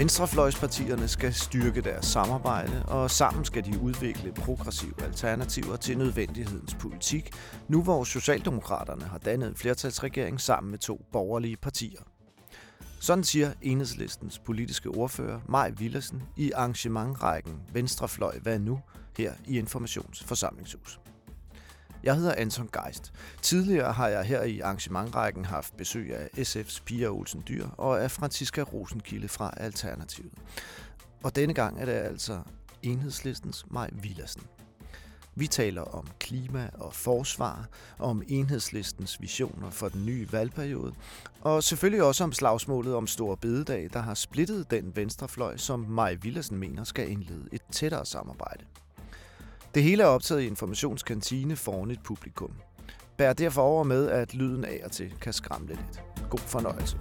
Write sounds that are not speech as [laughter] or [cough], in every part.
Venstrefløjspartierne skal styrke deres samarbejde, og sammen skal de udvikle progressive alternativer til nødvendighedens politik, nu hvor Socialdemokraterne har dannet en flertalsregering sammen med to borgerlige partier. Sådan siger enhedslistens politiske ordfører Maj Villersen i arrangementrækken Venstrefløj Hvad Nu her i Informationsforsamlingshus. Jeg hedder Anton Geist. Tidligere har jeg her i arrangementrækken haft besøg af SF's Pia Olsen Dyr og af Franziska Rosenkilde fra Alternativet. Og denne gang er det altså enhedslistens Maj Villersen. Vi taler om klima og forsvar, om enhedslistens visioner for den nye valgperiode, og selvfølgelig også om slagsmålet om Store Bededag, der har splittet den venstrefløj, som Maj Villersen mener skal indlede et tættere samarbejde. Det hele er optaget i informationskantine foran et publikum. Bær derfor over med, at lyden af og til kan skræmme lidt. God fornøjelse.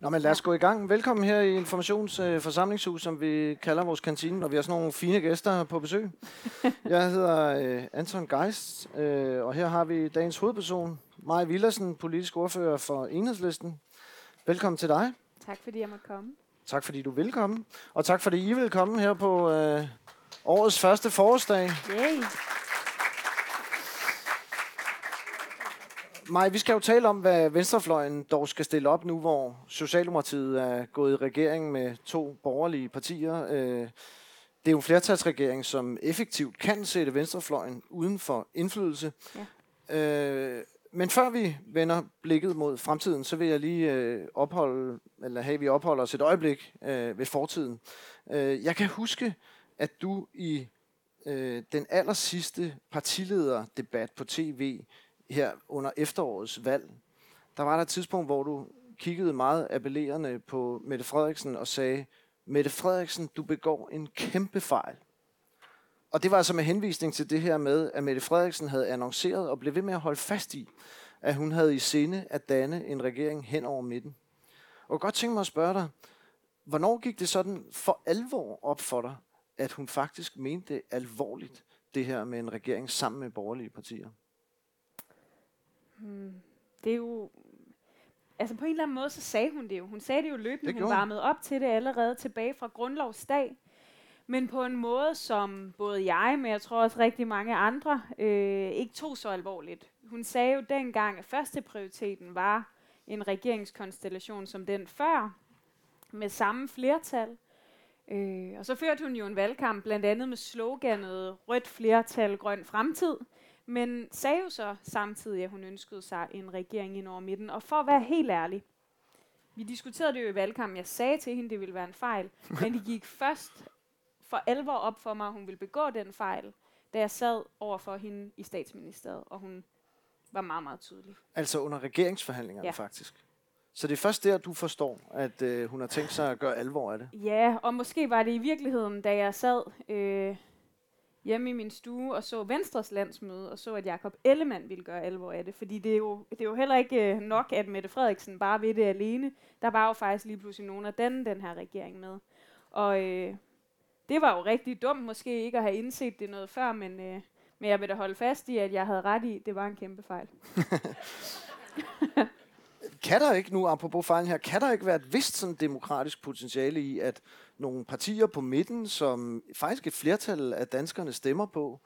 Nå, men lad os gå i gang. Velkommen her i Informationsforsamlingshus, øh, som vi kalder vores kantine, og vi har sådan nogle fine gæster på besøg. Jeg hedder øh, Anton Geist, øh, og her har vi dagens hovedperson, Maja Villersen, politisk ordfører for Enhedslisten. Velkommen til dig. Tak fordi jeg måtte komme. Tak fordi du vil komme. Og tak fordi I vil komme her på øh, årets første forårsdag. Yay. Maj, vi skal jo tale om, hvad Venstrefløjen dog skal stille op nu, hvor Socialdemokratiet er gået i regering med to borgerlige partier. Øh, det er jo en flertalsregering, som effektivt kan sætte Venstrefløjen uden for indflydelse. Ja. Øh, men før vi vender blikket mod fremtiden, så vil jeg lige øh, opholde, eller have vi opholder os et øjeblik øh, ved fortiden. Øh, jeg kan huske, at du i øh, den aller sidste partilederdebat på tv her under efterårets valg, der var der et tidspunkt, hvor du kiggede meget appellerende på Mette Frederiksen og sagde, Mette Frederiksen, du begår en kæmpe fejl. Og det var altså med henvisning til det her med, at Mette Frederiksen havde annonceret og blev ved med at holde fast i, at hun havde i sinde at danne en regering hen over midten. Og godt tænke mig at spørge dig, hvornår gik det sådan for alvor op for dig, at hun faktisk mente det alvorligt, det her med en regering sammen med borgerlige partier? Hmm. Det er jo... Altså på en eller anden måde, så sagde hun det jo. Hun sagde det jo løbende. Det hun varmede op til det allerede tilbage fra grundlovsdag men på en måde, som både jeg, men jeg tror også rigtig mange andre, øh, ikke tog så alvorligt. Hun sagde jo dengang, at første prioriteten var en regeringskonstellation som den før, med samme flertal. Øh, og så førte hun jo en valgkamp, blandt andet med sloganet rødt flertal, grøn fremtid, men sagde jo så samtidig, at hun ønskede sig en regering ind over midten. Og for at være helt ærlig, vi diskuterede det jo i valgkampen. Jeg sagde til hende, det ville være en fejl. [laughs] Men det gik først for alvor op for mig, at hun ville begå den fejl, da jeg sad over for hende i statsministeriet, og hun var meget, meget tydelig. Altså under regeringsforhandlingerne ja. faktisk? Så det er først der, du forstår, at øh, hun har tænkt sig at gøre alvor af det? Ja, og måske var det i virkeligheden, da jeg sad øh, hjemme i min stue og så Venstres landsmøde, og så, at Jakob Ellemann ville gøre alvor af det. Fordi det er jo, det er jo heller ikke øh, nok, at Mette Frederiksen bare ved det alene. Der var jo faktisk lige pludselig nogen af den, den her regering med. Og øh, det var jo rigtig dumt måske ikke at have indset det noget før, men, øh, men jeg vil da holde fast i, at jeg havde ret i, det var en kæmpe fejl. [laughs] kan der ikke nu, apropos fejlen her, kan der ikke være et vist sådan demokratisk potentiale i, at nogle partier på midten, som faktisk et flertal af danskerne stemmer på,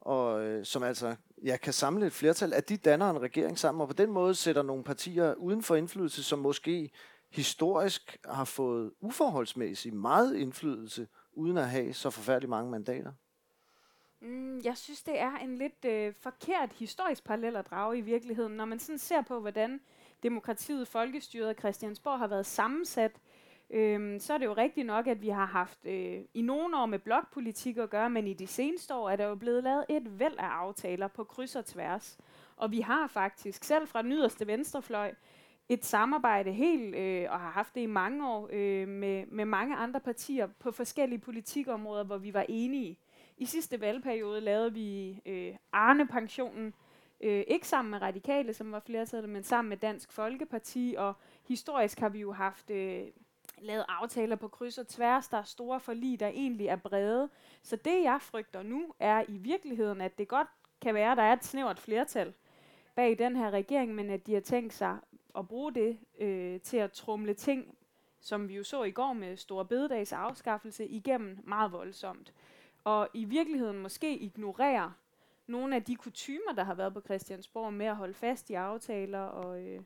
og øh, som altså ja, kan samle et flertal, at de danner en regering sammen, og på den måde sætter nogle partier uden for indflydelse, som måske historisk har fået uforholdsmæssigt meget indflydelse uden at have så forfærdeligt mange mandater? Mm, jeg synes, det er en lidt øh, forkert historisk parallel at drage i virkeligheden. Når man sådan ser på, hvordan demokratiet, folkestyret og Christiansborg har været sammensat, øhm, så er det jo rigtigt nok, at vi har haft øh, i nogle år med blokpolitik at gøre, men i de seneste år er der jo blevet lavet et væld af aftaler på kryds og tværs. Og vi har faktisk, selv fra den yderste venstrefløj, et samarbejde helt, øh, og har haft det i mange år, øh, med, med mange andre partier på forskellige politikområder, hvor vi var enige. I sidste valgperiode lavede vi øh, Arne-pensionen, øh, ikke sammen med Radikale, som var flertallet, men sammen med Dansk Folkeparti, og historisk har vi jo haft øh, lavet aftaler på kryds og tværs, der er store forlig, der egentlig er brede. Så det, jeg frygter nu, er i virkeligheden, at det godt kan være, at der er et snævert flertal, bag den her regering, men at de har tænkt sig at bruge det øh, til at trumle ting, som vi jo så i går med Store Bededags afskaffelse, igennem meget voldsomt. Og i virkeligheden måske ignorere nogle af de kutymer, der har været på Christiansborg med at holde fast i aftaler og, øh,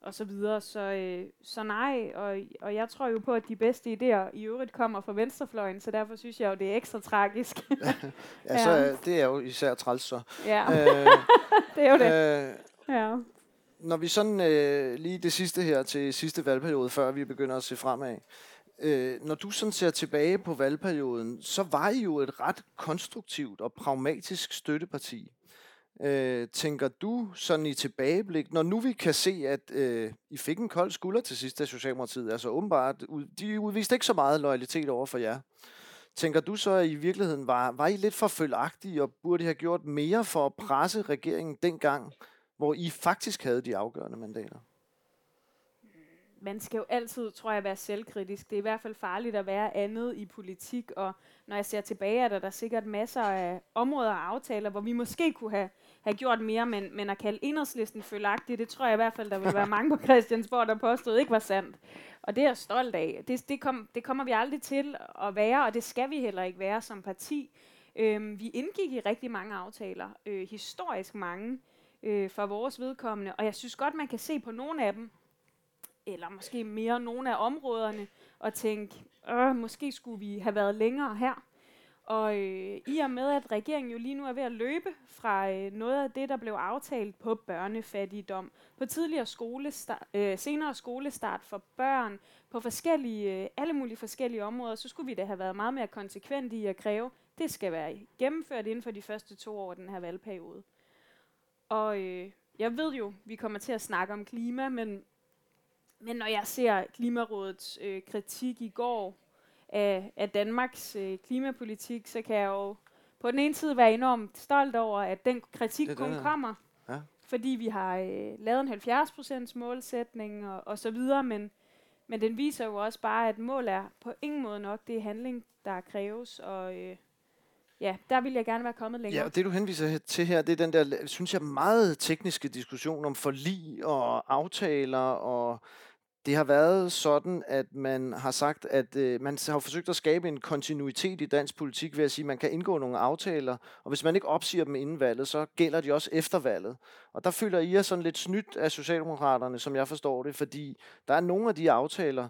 og så videre. Så, øh, så nej, og, og jeg tror jo på, at de bedste idéer i øvrigt kommer fra venstrefløjen, så derfor synes jeg jo, det er ekstra tragisk. [laughs] ja, så ja. det er jo især træls så. Ja, øh, [laughs] det er jo det. Øh, ja. Når vi sådan øh, lige det sidste her til sidste valgperiode, før vi begynder at se fremad, øh, når du sådan ser tilbage på valgperioden, så var I jo et ret konstruktivt og pragmatisk støtteparti. Øh, tænker du sådan i tilbageblik, når nu vi kan se, at øh, I fik en kold skulder til sidst af Socialdemokratiet, altså åbenbart, de udviste ikke så meget loyalitet over for jer. Tænker du så, at i virkeligheden var, var I lidt for følagtige og burde have gjort mere for at presse regeringen dengang, hvor I faktisk havde de afgørende mandater? man skal jo altid, tror jeg, være selvkritisk. Det er i hvert fald farligt at være andet i politik, og når jeg ser tilbage, er der, der sikkert masser af områder og aftaler, hvor vi måske kunne have, have gjort mere, men, men at kalde enhedslisten følagtigt, det tror jeg i hvert fald, der vil være [laughs] mange på Christiansborg, der påstod ikke var sandt. Og det er jeg stolt af. Det, det, kom, det kommer vi aldrig til at være, og det skal vi heller ikke være som parti. Øhm, vi indgik i rigtig mange aftaler, øh, historisk mange øh, for vores vedkommende, og jeg synes godt, man kan se på nogle af dem, eller måske mere nogle af områderne, og tænke, øh, måske skulle vi have været længere her. Og øh, i og med, at regeringen jo lige nu er ved at løbe fra øh, noget af det, der blev aftalt på børnefattigdom, på tidligere skolestart, øh, senere skolestart for børn, på forskellige, øh, alle mulige forskellige områder, så skulle vi da have været meget mere konsekvente i at kræve, det skal være gennemført inden for de første to år af den her valgperiode. Og øh, jeg ved jo, vi kommer til at snakke om klima, men men når jeg ser Klimarådets øh, kritik i går af, af Danmarks øh, klimapolitik, så kan jeg jo på den ene side være enormt stolt over, at den kritik det kun det, kommer, ja. fordi vi har øh, lavet en 70% målsætning og, og så videre, men, men den viser jo også bare, at mål er på ingen måde nok. Det er handling, der kræves, og øh, ja, der vil jeg gerne være kommet længere. Ja, og det du henviser til her, det er den der, synes jeg, meget tekniske diskussion om forlig og aftaler og det har været sådan, at man har sagt, at øh, man har forsøgt at skabe en kontinuitet i dansk politik ved at sige, at man kan indgå nogle aftaler, og hvis man ikke opsiger dem inden valget, så gælder de også efter valget. Og der føler I jer sådan lidt snydt af Socialdemokraterne, som jeg forstår det, fordi der er nogle af de aftaler,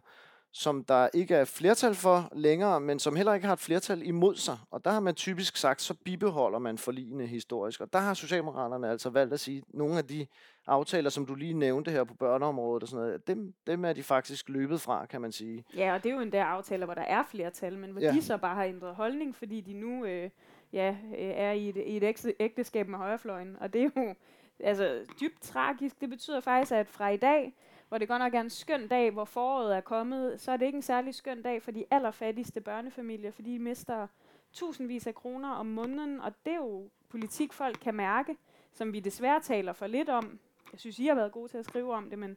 som der ikke er flertal for længere, men som heller ikke har et flertal imod sig. Og der har man typisk sagt, så bibeholder man forligende historisk. Og der har Socialdemokraterne altså valgt at sige, at nogle af de aftaler, som du lige nævnte her på børneområdet og sådan noget, dem, dem er de faktisk løbet fra, kan man sige. Ja, og det er jo en der aftaler, hvor der er flertal, men hvor ja. de så bare har ændret holdning, fordi de nu øh, ja, øh, er i et, i et ægteskab med højrefløjen. Og det er jo altså, dybt tragisk. Det betyder faktisk, at fra i dag, hvor det godt nok er en skøn dag, hvor foråret er kommet, så er det ikke en særlig skøn dag for de allerfattigste børnefamilier, fordi de mister tusindvis af kroner om måneden, og det er jo politik, folk kan mærke, som vi desværre taler for lidt om. Jeg synes, I har været gode til at skrive om det, men,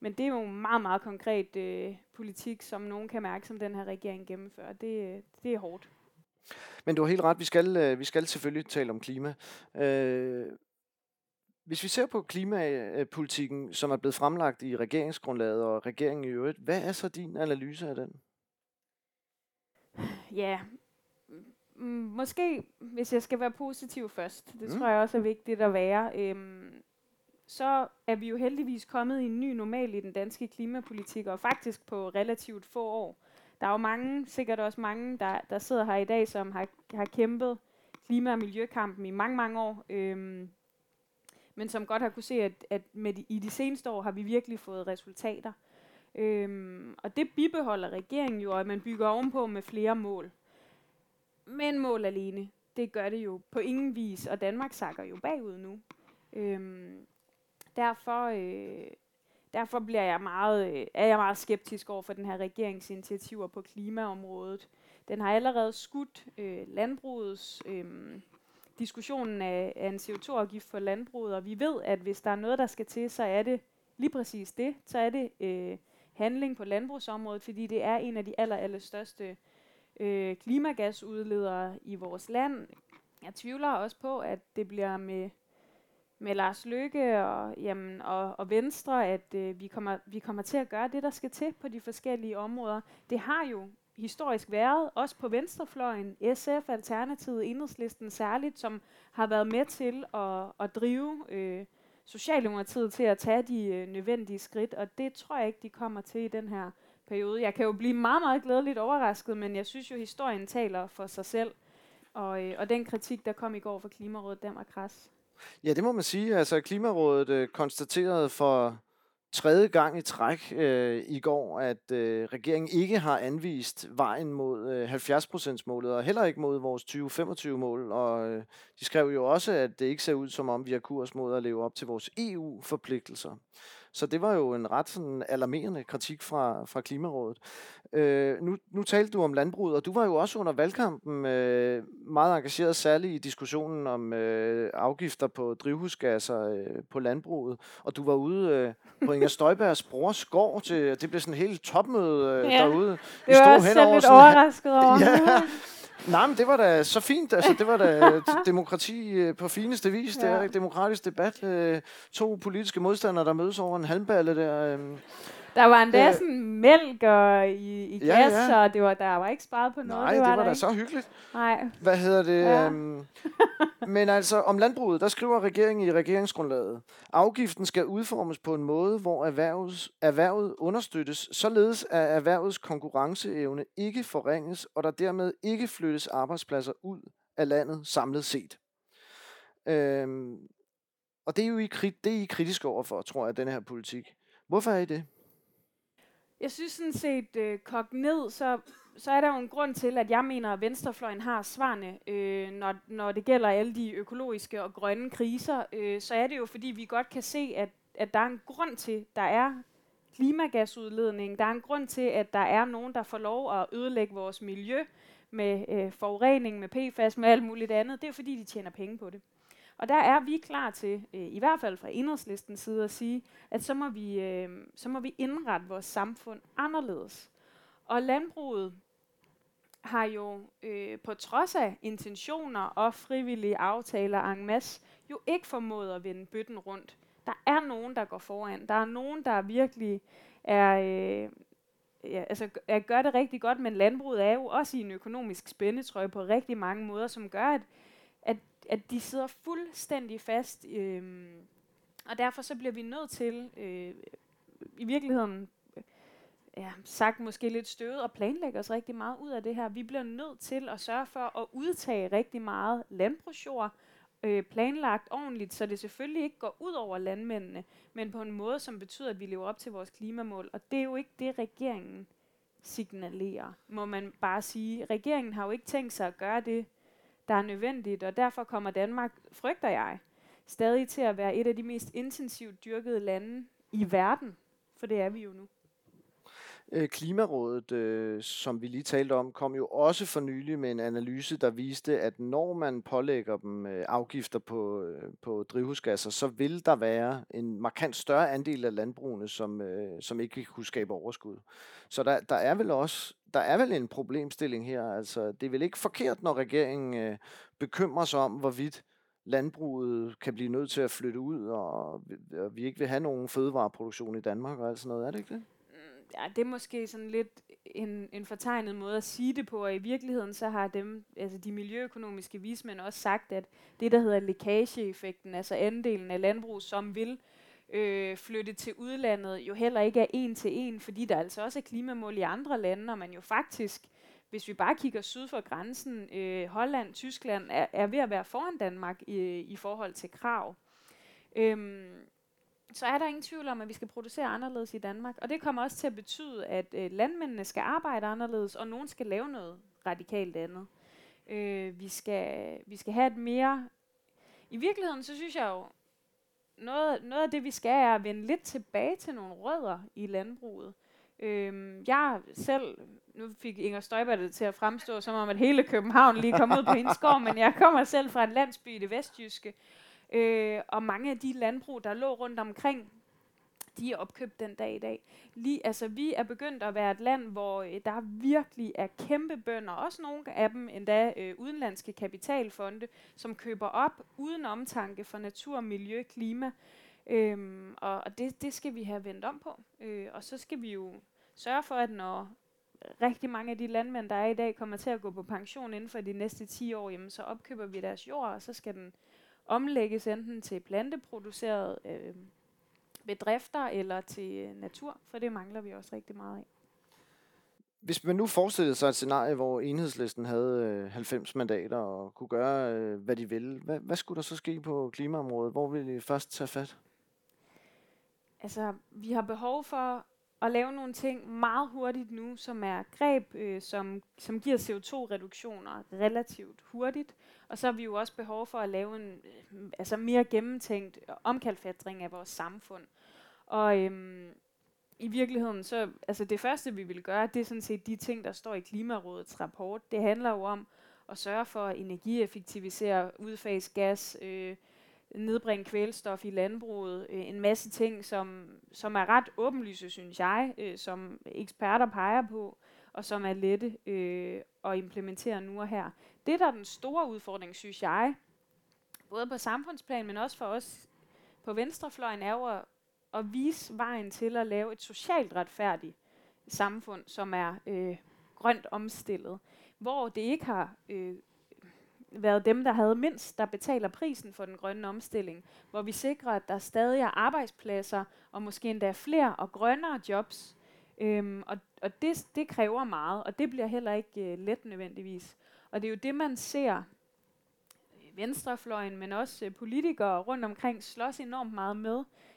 men det er jo meget, meget konkret øh, politik, som nogen kan mærke, som den her regering gennemfører. Det, øh, det er hårdt. Men du har helt ret, vi skal, øh, vi skal selvfølgelig tale om klima. Øh, hvis vi ser på klimapolitikken, som er blevet fremlagt i regeringsgrundlaget og regeringen i øvrigt, hvad er så din analyse af den? Ja, måske, hvis jeg skal være positiv først, det mm. tror jeg også er vigtigt at være, øhm, så er vi jo heldigvis kommet i en ny normal i den danske klimapolitik, og faktisk på relativt få år. Der er jo mange, sikkert også mange, der, der sidder her i dag, som har, har kæmpet klima- og miljøkampen i mange, mange år. Øhm, men som godt har kunne se, at, at med de, i de seneste år har vi virkelig fået resultater. Øhm, og det bibeholder regeringen jo, at man bygger ovenpå med flere mål. Men mål alene, det gør det jo på ingen vis, og Danmark sakker jo bagud nu. Øhm, derfor, øh, derfor bliver jeg meget, øh, er jeg meget skeptisk over for den her regeringsinitiativer på klimaområdet. Den har allerede skudt øh, landbrugets øh, diskussionen af, af en CO2-afgift for landbruget, og vi ved, at hvis der er noget, der skal til, så er det lige præcis det. Så er det øh, handling på landbrugsområdet, fordi det er en af de aller, aller største øh, klimagasudledere i vores land. Jeg tvivler også på, at det bliver med med Lars Løkke og, jamen, og, og Venstre, at øh, vi, kommer, vi kommer til at gøre det, der skal til på de forskellige områder. Det har jo historisk været, også på venstrefløjen, SF, Alternativet, Enhedslisten særligt, som har været med til at, at drive øh, Socialdemokratiet til at tage de øh, nødvendige skridt, og det tror jeg ikke, de kommer til i den her periode. Jeg kan jo blive meget, meget glædeligt overrasket, men jeg synes jo, historien taler for sig selv. Og, øh, og den kritik, der kom i går fra Klimarådet, den var kras. Ja, det må man sige. Altså, Klimarådet øh, konstaterede for tredje gang i træk øh, i går, at øh, regeringen ikke har anvist vejen mod øh, 70%-målet, og heller ikke mod vores 2025-mål. Og øh, de skrev jo også, at det ikke ser ud som om, vi har kurs mod at leve op til vores EU-forpligtelser. Så det var jo en ret sådan alarmerende kritik fra, fra Klimarådet. Øh, nu, nu talte du om landbruget, og du var jo også under valgkampen øh, meget engageret, særligt i diskussionen om øh, afgifter på drivhusgasser øh, på landbruget. Og du var ude øh, på Inger [laughs] Støjbergs brors gård til, det blev sådan en helt topmøde øh, ja, derude. Vi det var også selv lidt overrasket over. [laughs] Ja, [laughs] Nej, men det var da så fint. Altså, det var da [laughs] demokrati øh, på fineste vis. Ja. Det er demokratisk debat. Øh, to politiske modstandere, der mødes over en halmballe der. Der var endda øh, sådan mælk og i, i ja, gas, ja. og det var, der var ikke sparet på noget. Nej, det var, det var da så hyggeligt. Nej. Hvad hedder det? Ja. Øhm, [laughs] men altså, om landbruget, der skriver regeringen i regeringsgrundlaget, afgiften skal udformes på en måde, hvor erhvervets, erhvervet understøttes, således at erhvervets konkurrenceevne ikke forringes, og der dermed ikke flyttes arbejdspladser ud af landet samlet set. Øhm, og det er jo I, det er I kritisk overfor, tror jeg, den her politik. Hvorfor er I det? Jeg synes sådan set, øh, kogt ned, så, så er der jo en grund til, at jeg mener, at venstrefløjen har svarene, øh, når, når det gælder alle de økologiske og grønne kriser. Øh, så er det jo, fordi vi godt kan se, at, at der er en grund til, der er klimagasudledning. Der er en grund til, at der er nogen, der får lov at ødelægge vores miljø med øh, forurening, med PFAS, med alt muligt andet. Det er fordi, de tjener penge på det. Og der er vi klar til, øh, i hvert fald fra enhedslistens side, at sige, at så må vi, øh, så må vi indrette vores samfund anderledes. Og landbruget har jo øh, på trods af intentioner og frivillige aftaler en masse, jo ikke formået at vende bøtten rundt. Der er nogen, der går foran. Der er nogen, der virkelig er, øh, ja, altså, er, gør det rigtig godt, men landbruget er jo også i en økonomisk spændetrøje på rigtig mange måder, som gør, at at, de sidder fuldstændig fast. Øh, og derfor så bliver vi nødt til, øh, i virkeligheden, ja, sagt måske lidt støvet, og planlægge os rigtig meget ud af det her. Vi bliver nødt til at sørge for at udtage rigtig meget landbrugsjord, øh, planlagt ordentligt, så det selvfølgelig ikke går ud over landmændene, men på en måde, som betyder, at vi lever op til vores klimamål. Og det er jo ikke det, regeringen signalerer, må man bare sige. Regeringen har jo ikke tænkt sig at gøre det, der er nødvendigt, og derfor kommer Danmark, frygter jeg, stadig til at være et af de mest intensivt dyrkede lande i verden, for det er vi jo nu. Øh, Klimarådet, øh, som vi lige talte om, kom jo også for nylig med en analyse, der viste, at når man pålægger dem øh, afgifter på, øh, på drivhusgasser, så vil der være en markant større andel af landbrugene, som, øh, som ikke kunne skabe overskud. Så der, der er vel også der er vel en problemstilling her. Altså, det er vel ikke forkert, når regeringen øh, bekymrer sig om, hvorvidt landbruget kan blive nødt til at flytte ud, og, og vi ikke vil have nogen fødevareproduktion i Danmark og alt sådan noget. Er det ikke det? Ja, det er måske sådan lidt en, en fortegnet måde at sige det på, og i virkeligheden så har dem, altså de miljøøkonomiske vismænd også sagt, at det, der hedder lækageeffekten, altså andelen af landbrug, som vil øh, flytte til udlandet, jo heller ikke er en til en, fordi der altså også er klimamål i andre lande, og man jo faktisk, hvis vi bare kigger syd for grænsen, øh, Holland, Tyskland, er, er ved at være foran Danmark i, i forhold til krav. Øhm, så er der ingen tvivl om, at vi skal producere anderledes i Danmark. Og det kommer også til at betyde, at øh, landmændene skal arbejde anderledes, og nogen skal lave noget radikalt andet. Øh, vi, skal, vi skal have et mere... I virkeligheden, så synes jeg jo, noget, noget af det, vi skal, er at vende lidt tilbage til nogle rødder i landbruget. Øh, jeg selv, nu fik Inger Støjberg det til at fremstå, som om at hele København lige kom ud på hendes gård, men jeg kommer selv fra en landsby i det vestjyske, Øh, og mange af de landbrug, der lå rundt omkring, de er opkøbt den dag i dag. Lige, altså, vi er begyndt at være et land, hvor øh, der virkelig er kæmpe bønder, også nogle af dem endda øh, udenlandske kapitalfonde, som køber op uden omtanke for natur, miljø, klima. Øhm, og og det, det skal vi have vendt om på. Øh, og så skal vi jo sørge for, at når rigtig mange af de landmænd, der er i dag, kommer til at gå på pension inden for de næste 10 år, jamen, så opkøber vi deres jord, og så skal den omlægges enten til planteproduceret øh, bedrifter eller til øh, natur, for det mangler vi også rigtig meget af. Hvis man nu forestillede sig et scenarie, hvor enhedslisten havde øh, 90 mandater og kunne gøre, øh, hvad de ville, hvad, hvad skulle der så ske på klimaområdet? Hvor ville I først tage fat? Altså, vi har behov for at lave nogle ting meget hurtigt nu, som er greb, øh, som, som giver CO2-reduktioner relativt hurtigt. Og så har vi jo også behov for at lave en øh, altså mere gennemtænkt omkalfatring af vores samfund. Og øhm, i virkeligheden, så altså det første, vi vil gøre, det er sådan set de ting, der står i Klimarådets rapport. Det handler jo om at sørge for at energieffektivisere, udfase gas, øh, nedbringe kvælstof i landbruget, øh, en masse ting, som, som er ret åbenlyse, synes jeg, øh, som eksperter peger på, og som er lette øh, at implementere nu og her. Det, der er den store udfordring, synes jeg, både på samfundsplan, men også for os på venstrefløjen, er jo at, at vise vejen til at lave et socialt retfærdigt samfund, som er øh, grønt omstillet, hvor det ikke har øh, været dem, der havde mindst, der betaler prisen for den grønne omstilling, hvor vi sikrer, at der stadig er arbejdspladser, og måske endda flere og grønnere jobs. Øhm, og og det, det kræver meget, og det bliver heller ikke øh, let nødvendigvis. Og det er jo det, man ser venstrefløjen, men også øh, politikere rundt omkring slås enormt meget med.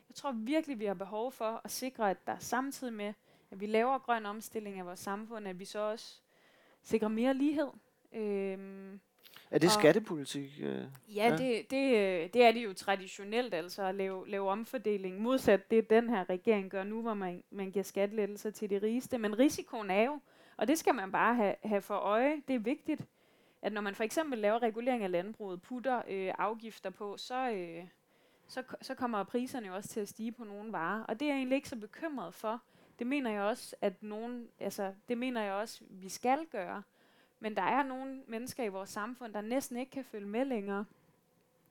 Jeg tror virkelig, vi har behov for at sikre, at der samtidig med, at vi laver grøn omstilling af vores samfund, at vi så også sikrer mere lighed. Øhm, er det skattepolitik? Øh? Ja, ja. Det, det, øh, det er det jo traditionelt, altså at lave, lave omfordeling. Modsat det, den her regering gør nu, hvor man, man giver skattelettelser til de rigeste. Men risikoen er jo, og det skal man bare have, have for øje, det er vigtigt, at når man for eksempel laver regulering af landbruget, putter øh, afgifter på, så, øh, så, så kommer priserne jo også til at stige på nogle varer. Og det er jeg egentlig ikke så bekymret for. Det mener jeg også, at nogen, altså, det mener jeg også, vi skal gøre. Men der er nogle mennesker i vores samfund, der næsten ikke kan følge med længere.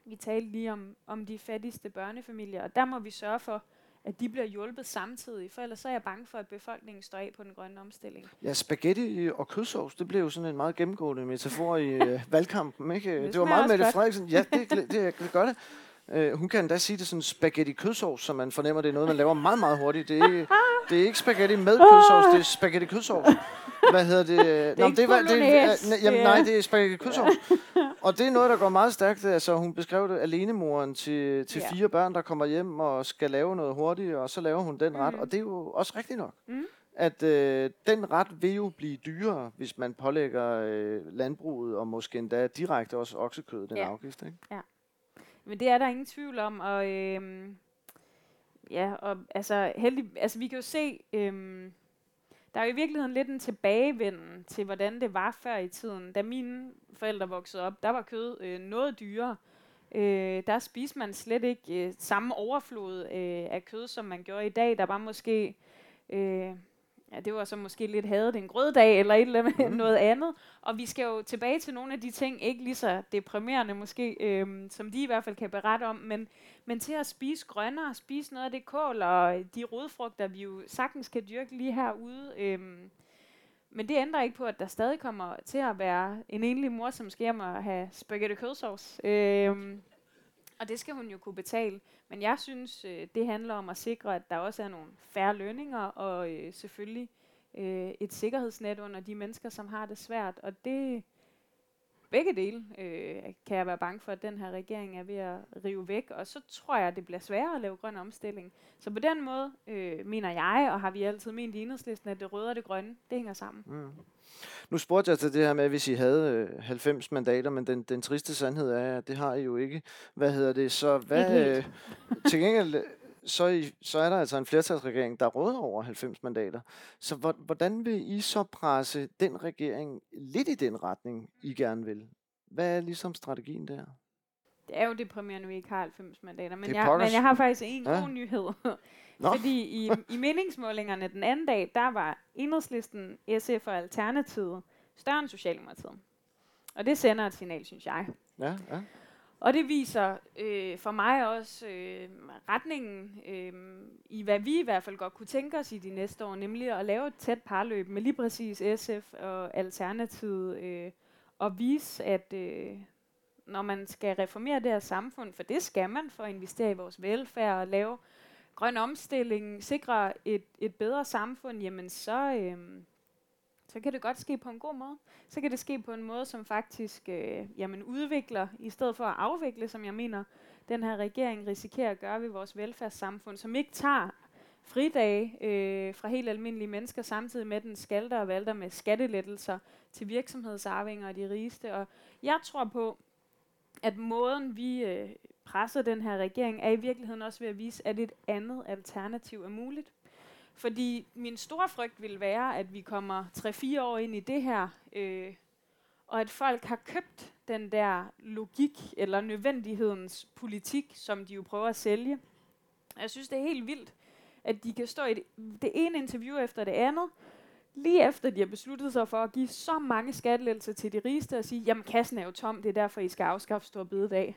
Vi talte lige om, om de fattigste børnefamilier, og der må vi sørge for, at de bliver hjulpet samtidig, for ellers så er jeg bange for, at befolkningen står af på den grønne omstilling. Ja, spaghetti og kødsovs, det blev jo sådan en meget gennemgående metafor i øh, [laughs] valgkampen, ikke? Det, det var meget Mette Frederiksen. Ja, det, det, [laughs] det, det gør det. Uh, hun kan da sige det sådan spaghetti kødsovs, så man fornemmer, det er noget, man laver meget, meget hurtigt. Det er, det er ikke spaghetti med kødsovs, det er spaghetti kødsovs. Hvad hedder det? det Nå, det, var, det, er, jamen, nej, det er spaghetti. [laughs] Og det er noget, der går meget stærkt. Altså, hun beskrev det alenemoren til, til ja. fire børn, der kommer hjem og skal lave noget hurtigt, og så laver hun den ret. Mm. Og det er jo også rigtigt nok. Mm at øh, den ret vil jo blive dyrere, hvis man pålægger øh, landbruget og måske endda direkte også oksekød den ja. afgift. Ikke? Ja. Men det er der ingen tvivl om, og øh, ja, og altså, heldig, altså vi kan jo se, øh, der er jo i virkeligheden lidt en tilbagevenden til, hvordan det var før i tiden. Da mine forældre voksede op, der var kød øh, noget dyrere. Øh, der spiste man slet ikke øh, samme overflod øh, af kød, som man gjorde i dag. Der var måske øh, Ja, det var så måske lidt hadet en grøddag eller et eller andet, mm. noget andet. Og vi skal jo tilbage til nogle af de ting, ikke lige så deprimerende måske, øhm, som de i hvert fald kan berette om, men, men til at spise grønnere, spise noget af det kål og de rodfrugter, vi jo sagtens kan dyrke lige herude. Øhm, men det ændrer ikke på, at der stadig kommer til at være en enlig mor, som skal hjem og have spaghetti kødsovs. Øhm, og det skal hun jo kunne betale. Men jeg synes, øh, det handler om at sikre, at der også er nogle færre lønninger, og øh, selvfølgelig øh, et sikkerhedsnet under de mennesker, som har det svært. Og det, begge dele øh, kan jeg være bange for, at den her regering er ved at rive væk, og så tror jeg, at det bliver sværere at lave grøn omstilling. Så på den måde øh, mener jeg, og har vi altid ment i enhedslisten, at det røde og det grønne, det hænger sammen. Mm. Nu spurgte jeg til det her med, hvis I havde øh, 90 mandater, men den, den triste sandhed er, at det har I jo ikke. Hvad hedder det? Så hvad, øh, til gengæld, så, I, så er der altså en flertalsregering, der råder over 90 mandater. Så hvordan vil I så presse den regering lidt i den retning, I gerne vil? Hvad er ligesom strategien der? Det er jo deprimerende, at vi ikke har 90 mandater, men, jeg, men jeg har faktisk en ja. god nyhed. Nå. Fordi i, i meningsmålingerne den anden dag, der var enhedslisten, SF og Alternativet større end Socialdemokratiet. Og det sender et signal, synes jeg. Ja, ja. Og det viser øh, for mig også øh, retningen øh, i, hvad vi i hvert fald godt kunne tænke os i de næste år, nemlig at lave et tæt parløb med lige præcis SF og Alternativet, øh, og vise, at øh, når man skal reformere det her samfund, for det skal man for at investere i vores velfærd og lave grøn omstilling, sikre et, et bedre samfund, jamen så, øh, så kan det godt ske på en god måde. Så kan det ske på en måde, som faktisk øh, jamen udvikler, i stedet for at afvikle, som jeg mener, den her regering risikerer at gøre ved vores velfærdssamfund, som ikke tager fridage øh, fra helt almindelige mennesker, samtidig med den skalter og valter med skattelettelser til virksomhedsarvinger og de rigeste. Og jeg tror på, at måden vi øh, presser den her regering, er i virkeligheden også ved at vise, at et andet alternativ er muligt. Fordi min store frygt vil være, at vi kommer 3-4 år ind i det her, øh, og at folk har købt den der logik eller nødvendighedens politik, som de jo prøver at sælge. Jeg synes, det er helt vildt, at de kan stå i det, det ene interview efter det andet, lige efter de har besluttet sig for at give så mange skattelettelser til de rigeste og sige, jamen kassen er jo tom, det er derfor, I skal afskaffe stor bededag.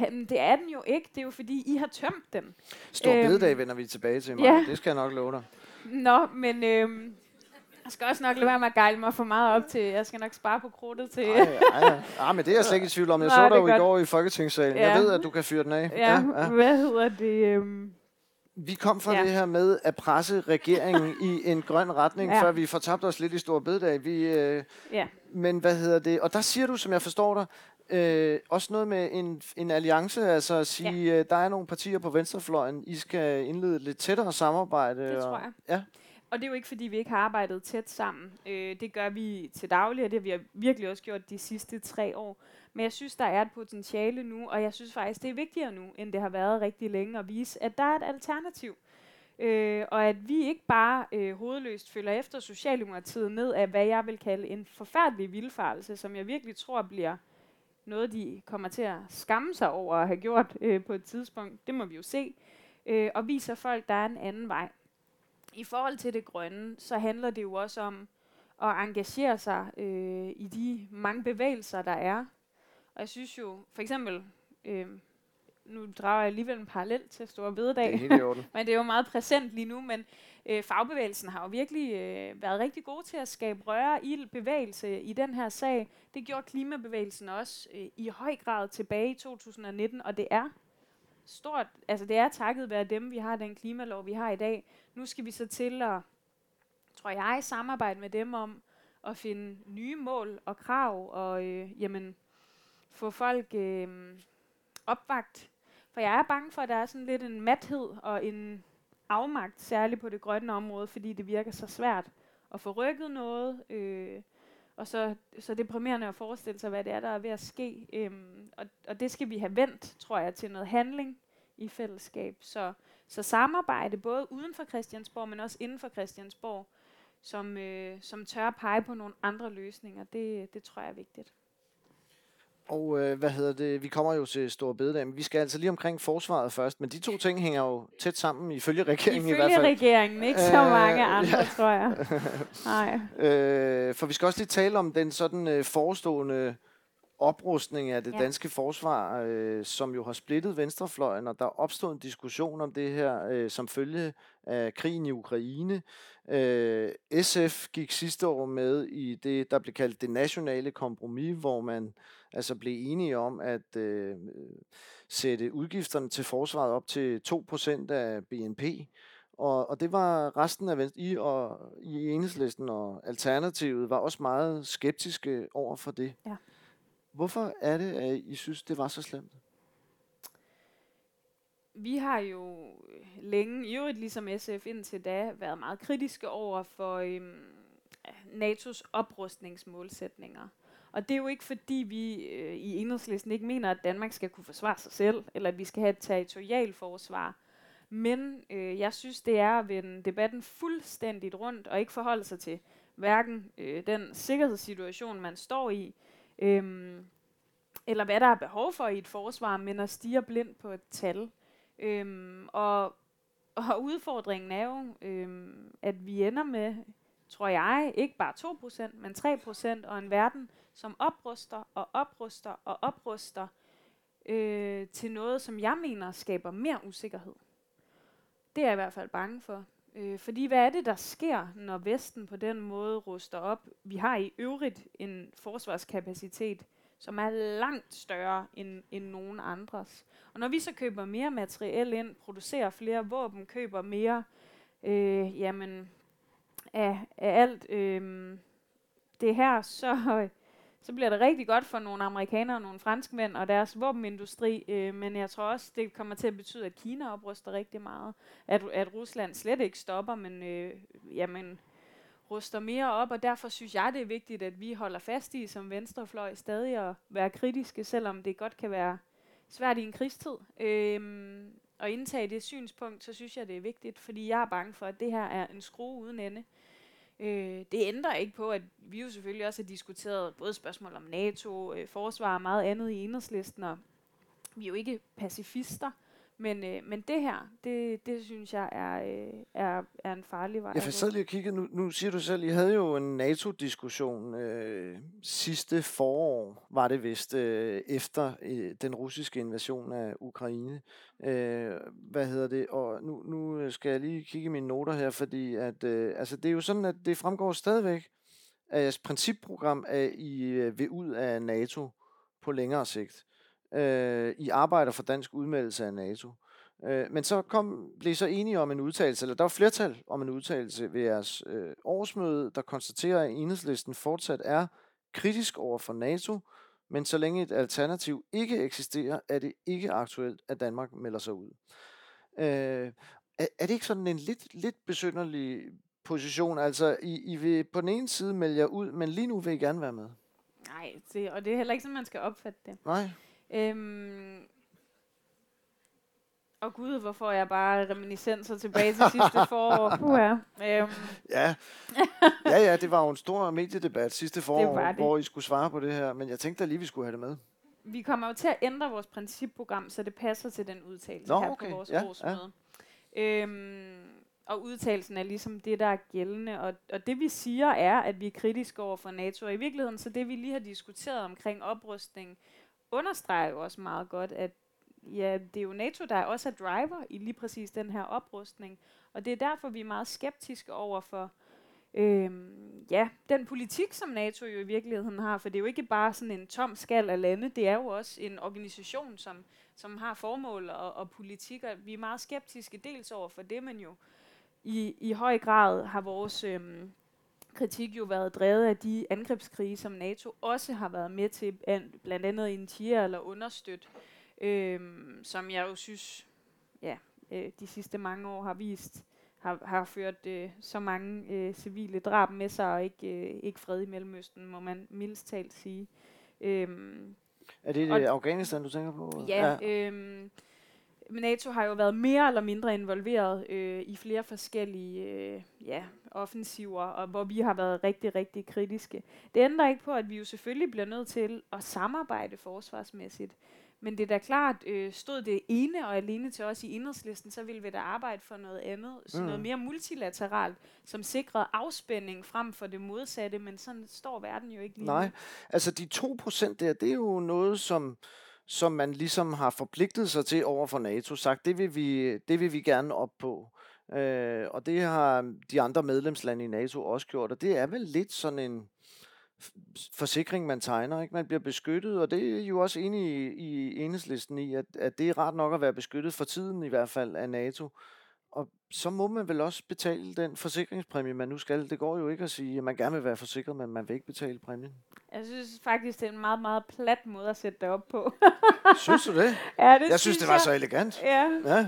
Jamen, det er den jo ikke. Det er jo fordi, I har tømt den. Stor øhm, bededag vender vi tilbage til, mig. Ja. Det skal jeg nok love dig. Nå, men øhm, jeg skal også nok lade være med at gejle mig for meget op til. Jeg skal nok spare på krudtet til... Ej, ej, ej. ej men det er jeg slet ikke i tvivl om. Jeg Nå, så dig jo godt. i går i Folketingssalen. Ja. Jeg ved, at du kan fyre den af. Ja, ja, ja. hvad hedder det? Øhm vi kom fra ja. det her med at presse regeringen i en grøn retning, ja. før vi fortabte os lidt i Stor Bededag. Vi, øh, ja. Men hvad hedder det? Og der siger du, som jeg forstår dig, øh, også noget med en, en alliance, altså at sige, ja. øh, der er nogle partier på venstrefløjen, I skal indlede lidt tættere samarbejde. Det tror jeg. ja. Og det er jo ikke, fordi vi ikke har arbejdet tæt sammen. Øh, det gør vi til daglig, og det har vi virkelig også gjort de sidste tre år. Men jeg synes, der er et potentiale nu, og jeg synes faktisk, det er vigtigere nu, end det har været rigtig længe at vise, at der er et alternativ. Øh, og at vi ikke bare øh, hovedløst følger efter Socialdemokratiet ned af, hvad jeg vil kalde en forfærdelig vildfarelse, som jeg virkelig tror bliver noget, de kommer til at skamme sig over at have gjort øh, på et tidspunkt. Det må vi jo se. Øh, og viser folk, der er en anden vej. I forhold til det grønne, så handler det jo også om at engagere sig øh, i de mange bevægelser, der er. Og jeg synes jo, for eksempel, øh, nu drager jeg alligevel en parallel til Store Bededag, det er [laughs] men det er jo meget præsent lige nu, men øh, fagbevægelsen har jo virkelig øh, været rigtig god til at skabe røre i bevægelse i den her sag. Det gjorde klimabevægelsen også øh, i høj grad tilbage i 2019, og det er stort, altså det er takket være dem, vi har den klimalov, vi har i dag. Nu skal vi så til at, tror jeg, samarbejde med dem om at finde nye mål og krav, og øh, jamen, få folk øh, opvagt. For jeg er bange for, at der er sådan lidt en mathed og en afmagt, særligt på det grønne område, fordi det virker så svært at få rykket noget. Øh, og så, så deprimerende at forestille sig, hvad det er, der er ved at ske. Øhm, og, og det skal vi have vendt, tror jeg, til noget handling i fællesskab. Så, så samarbejde både uden for Christiansborg, men også inden for Christiansborg, som, øh, som tør pege på nogle andre løsninger, det, det tror jeg er vigtigt. Og øh, hvad hedder det? Vi kommer jo til Store Bededag, men vi skal altså lige omkring forsvaret først. Men de to ting hænger jo tæt sammen, ifølge regeringen ifølge i hvert fald. Ifølge regeringen, ikke så mange øh, andre, ja. tror jeg. Nej. [laughs] Øh, for vi skal også lige tale om den sådan øh, forestående oprustning af det ja. danske forsvar, øh, som jo har splittet venstrefløjen, og der er opstået en diskussion om det her øh, som følge af krigen i Ukraine. Øh, SF gik sidste år med i det, der blev kaldt det nationale kompromis, hvor man altså blev enige om at øh, sætte udgifterne til forsvaret op til 2% af BNP. Og, og det var resten af Venstre, I og i enhedslisten og Alternativet var også meget skeptiske over for det. Ja. Hvorfor er det, at I synes, det var så slemt? Vi har jo længe, i øvrigt ligesom SF indtil da, været meget kritiske over for øhm, NATO's oprustningsmålsætninger. Og det er jo ikke fordi, vi øh, i enhedslisten ikke mener, at Danmark skal kunne forsvare sig selv, eller at vi skal have et territorial forsvar. Men øh, jeg synes, det er at vende debatten fuldstændigt rundt, og ikke forholde sig til hverken øh, den sikkerhedssituation, man står i, øh, eller hvad der er behov for i et forsvar, men at stige blind på et tal. Øh, og og udfordringen er jo, øh, at vi ender med, tror jeg, ikke bare 2%, men 3% og en verden, som opruster og opruster og opruster øh, til noget, som jeg mener skaber mere usikkerhed. Det er jeg i hvert fald bange for. Øh, fordi hvad er det, der sker, når Vesten på den måde ruster op? Vi har i øvrigt en forsvarskapacitet, som er langt større end, end nogen andres. Og når vi så køber mere materiel ind, producerer flere våben, køber mere øh, jamen, af, af alt øh, det her, så, så bliver det rigtig godt for nogle amerikanere og nogle franskmænd og deres våbenindustri, øh, men jeg tror også, det kommer til at betyde, at Kina opruster rigtig meget. At, at Rusland slet ikke stopper, men øh, jamen, ruster mere op, og derfor synes jeg, det er vigtigt, at vi holder fast i som venstrefløj stadig at være kritiske, selvom det godt kan være svært i en krigstid. Øhm, og indtage det synspunkt, så synes jeg, det er vigtigt, fordi jeg er bange for, at det her er en skrue uden ende. Øh, det ændrer ikke på, at vi jo selvfølgelig også har diskuteret både spørgsmål om NATO, øh, forsvar og meget andet i enhedslisten, og vi er jo ikke pacifister, men, øh, men det her, det, det synes jeg er, øh, er, er en farlig vej. Jeg får lige og kigge. Nu, nu siger du selv, I havde jo en NATO-diskussion øh, sidste forår, var det vist, øh, efter øh, den russiske invasion af Ukraine. Øh, hvad hedder det? Og nu, nu skal jeg lige kigge mine noter her, fordi at, øh, altså, det er jo sådan, at det fremgår stadigvæk af jeres principprogram, at I øh, vil ud af NATO på længere sigt øh, i arbejder for dansk udmeldelse af NATO. Øh, men så kom, blev I så enige om en udtalelse, eller der var flertal om en udtalelse ved jeres øh, årsmøde, der konstaterer, at enhedslisten fortsat er kritisk over for NATO, men så længe et alternativ ikke eksisterer, er det ikke aktuelt, at Danmark melder sig ud. Øh, er, er det ikke sådan en lidt, lidt besynderlig position? Altså, I, I vil på den ene side melde jer ud, men lige nu vil I gerne være med. Nej, det, og det er heller ikke sådan, man skal opfatte det. Nej. Øhm, og gud, hvor får jeg bare reminiscenser tilbage til sidste [laughs] forår. Puha. Øhm. Ja. ja, ja, det var jo en stor mediedebat sidste forår, det det. hvor I skulle svare på det her, men jeg tænkte da lige, vi skulle have det med. Vi kommer jo til at ændre vores principprogram, så det passer til den udtalelse Nå, her okay. på vores ja, årsmøde. Ja. Øhm, og udtalelsen er ligesom det, der er gældende. Og, og det vi siger er, at vi er kritiske over for NATO. Og i virkeligheden, så det vi lige har diskuteret omkring oprustning, understreger jo også meget godt, at ja, det er jo NATO, der også er driver i lige præcis den her oprustning. Og det er derfor, vi er meget skeptiske over for øhm, ja, den politik, som NATO jo i virkeligheden har. For det er jo ikke bare sådan en tom skal af lande, det er jo også en organisation, som, som har formål og, og politik. Og vi er meget skeptiske dels over for det, men jo i, i høj grad har vores øhm, kritik jo været drevet af de angrebskrige, som NATO også har været med til, blandt andet initiere eller understøtte, øh, som jeg jo synes, ja, øh, de sidste mange år har vist, har, har ført øh, så mange øh, civile drab med sig, og ikke, øh, ikke fred i Mellemøsten, må man mildest talt sige. Øh, er det, det Afghanistan, du tænker på? Ja, ja. Øh, NATO har jo været mere eller mindre involveret øh, i flere forskellige øh, ja, offensiver, og hvor vi har været rigtig, rigtig kritiske. Det ændrer ikke på, at vi jo selvfølgelig bliver nødt til at samarbejde forsvarsmæssigt. Men det er da klart, øh, stod det ene og alene til os i enhedslisten, så ville vi da arbejde for noget andet, så mm. noget mere multilateralt, som sikrede afspænding frem for det modsatte, men sådan står verden jo ikke lige Nej, altså de 2% der, det er jo noget, som som man ligesom har forpligtet sig til over for NATO, sagt, det vil vi, det vil vi gerne op på. Øh, og det har de andre medlemslande i NATO også gjort, og det er vel lidt sådan en forsikring, man tegner. Ikke? Man bliver beskyttet, og det er jo også enig i, i enhedslisten i, at, at det er ret nok at være beskyttet for tiden i hvert fald af NATO. Og så må man vel også betale den forsikringspræmie, man nu skal. Det går jo ikke at sige, at man gerne vil være forsikret, men man vil ikke betale præmien. Jeg synes faktisk, det er en meget, meget plat måde at sætte det op på. synes du det? [laughs] Ja, det jeg synes, det var så elegant. Ja. ja.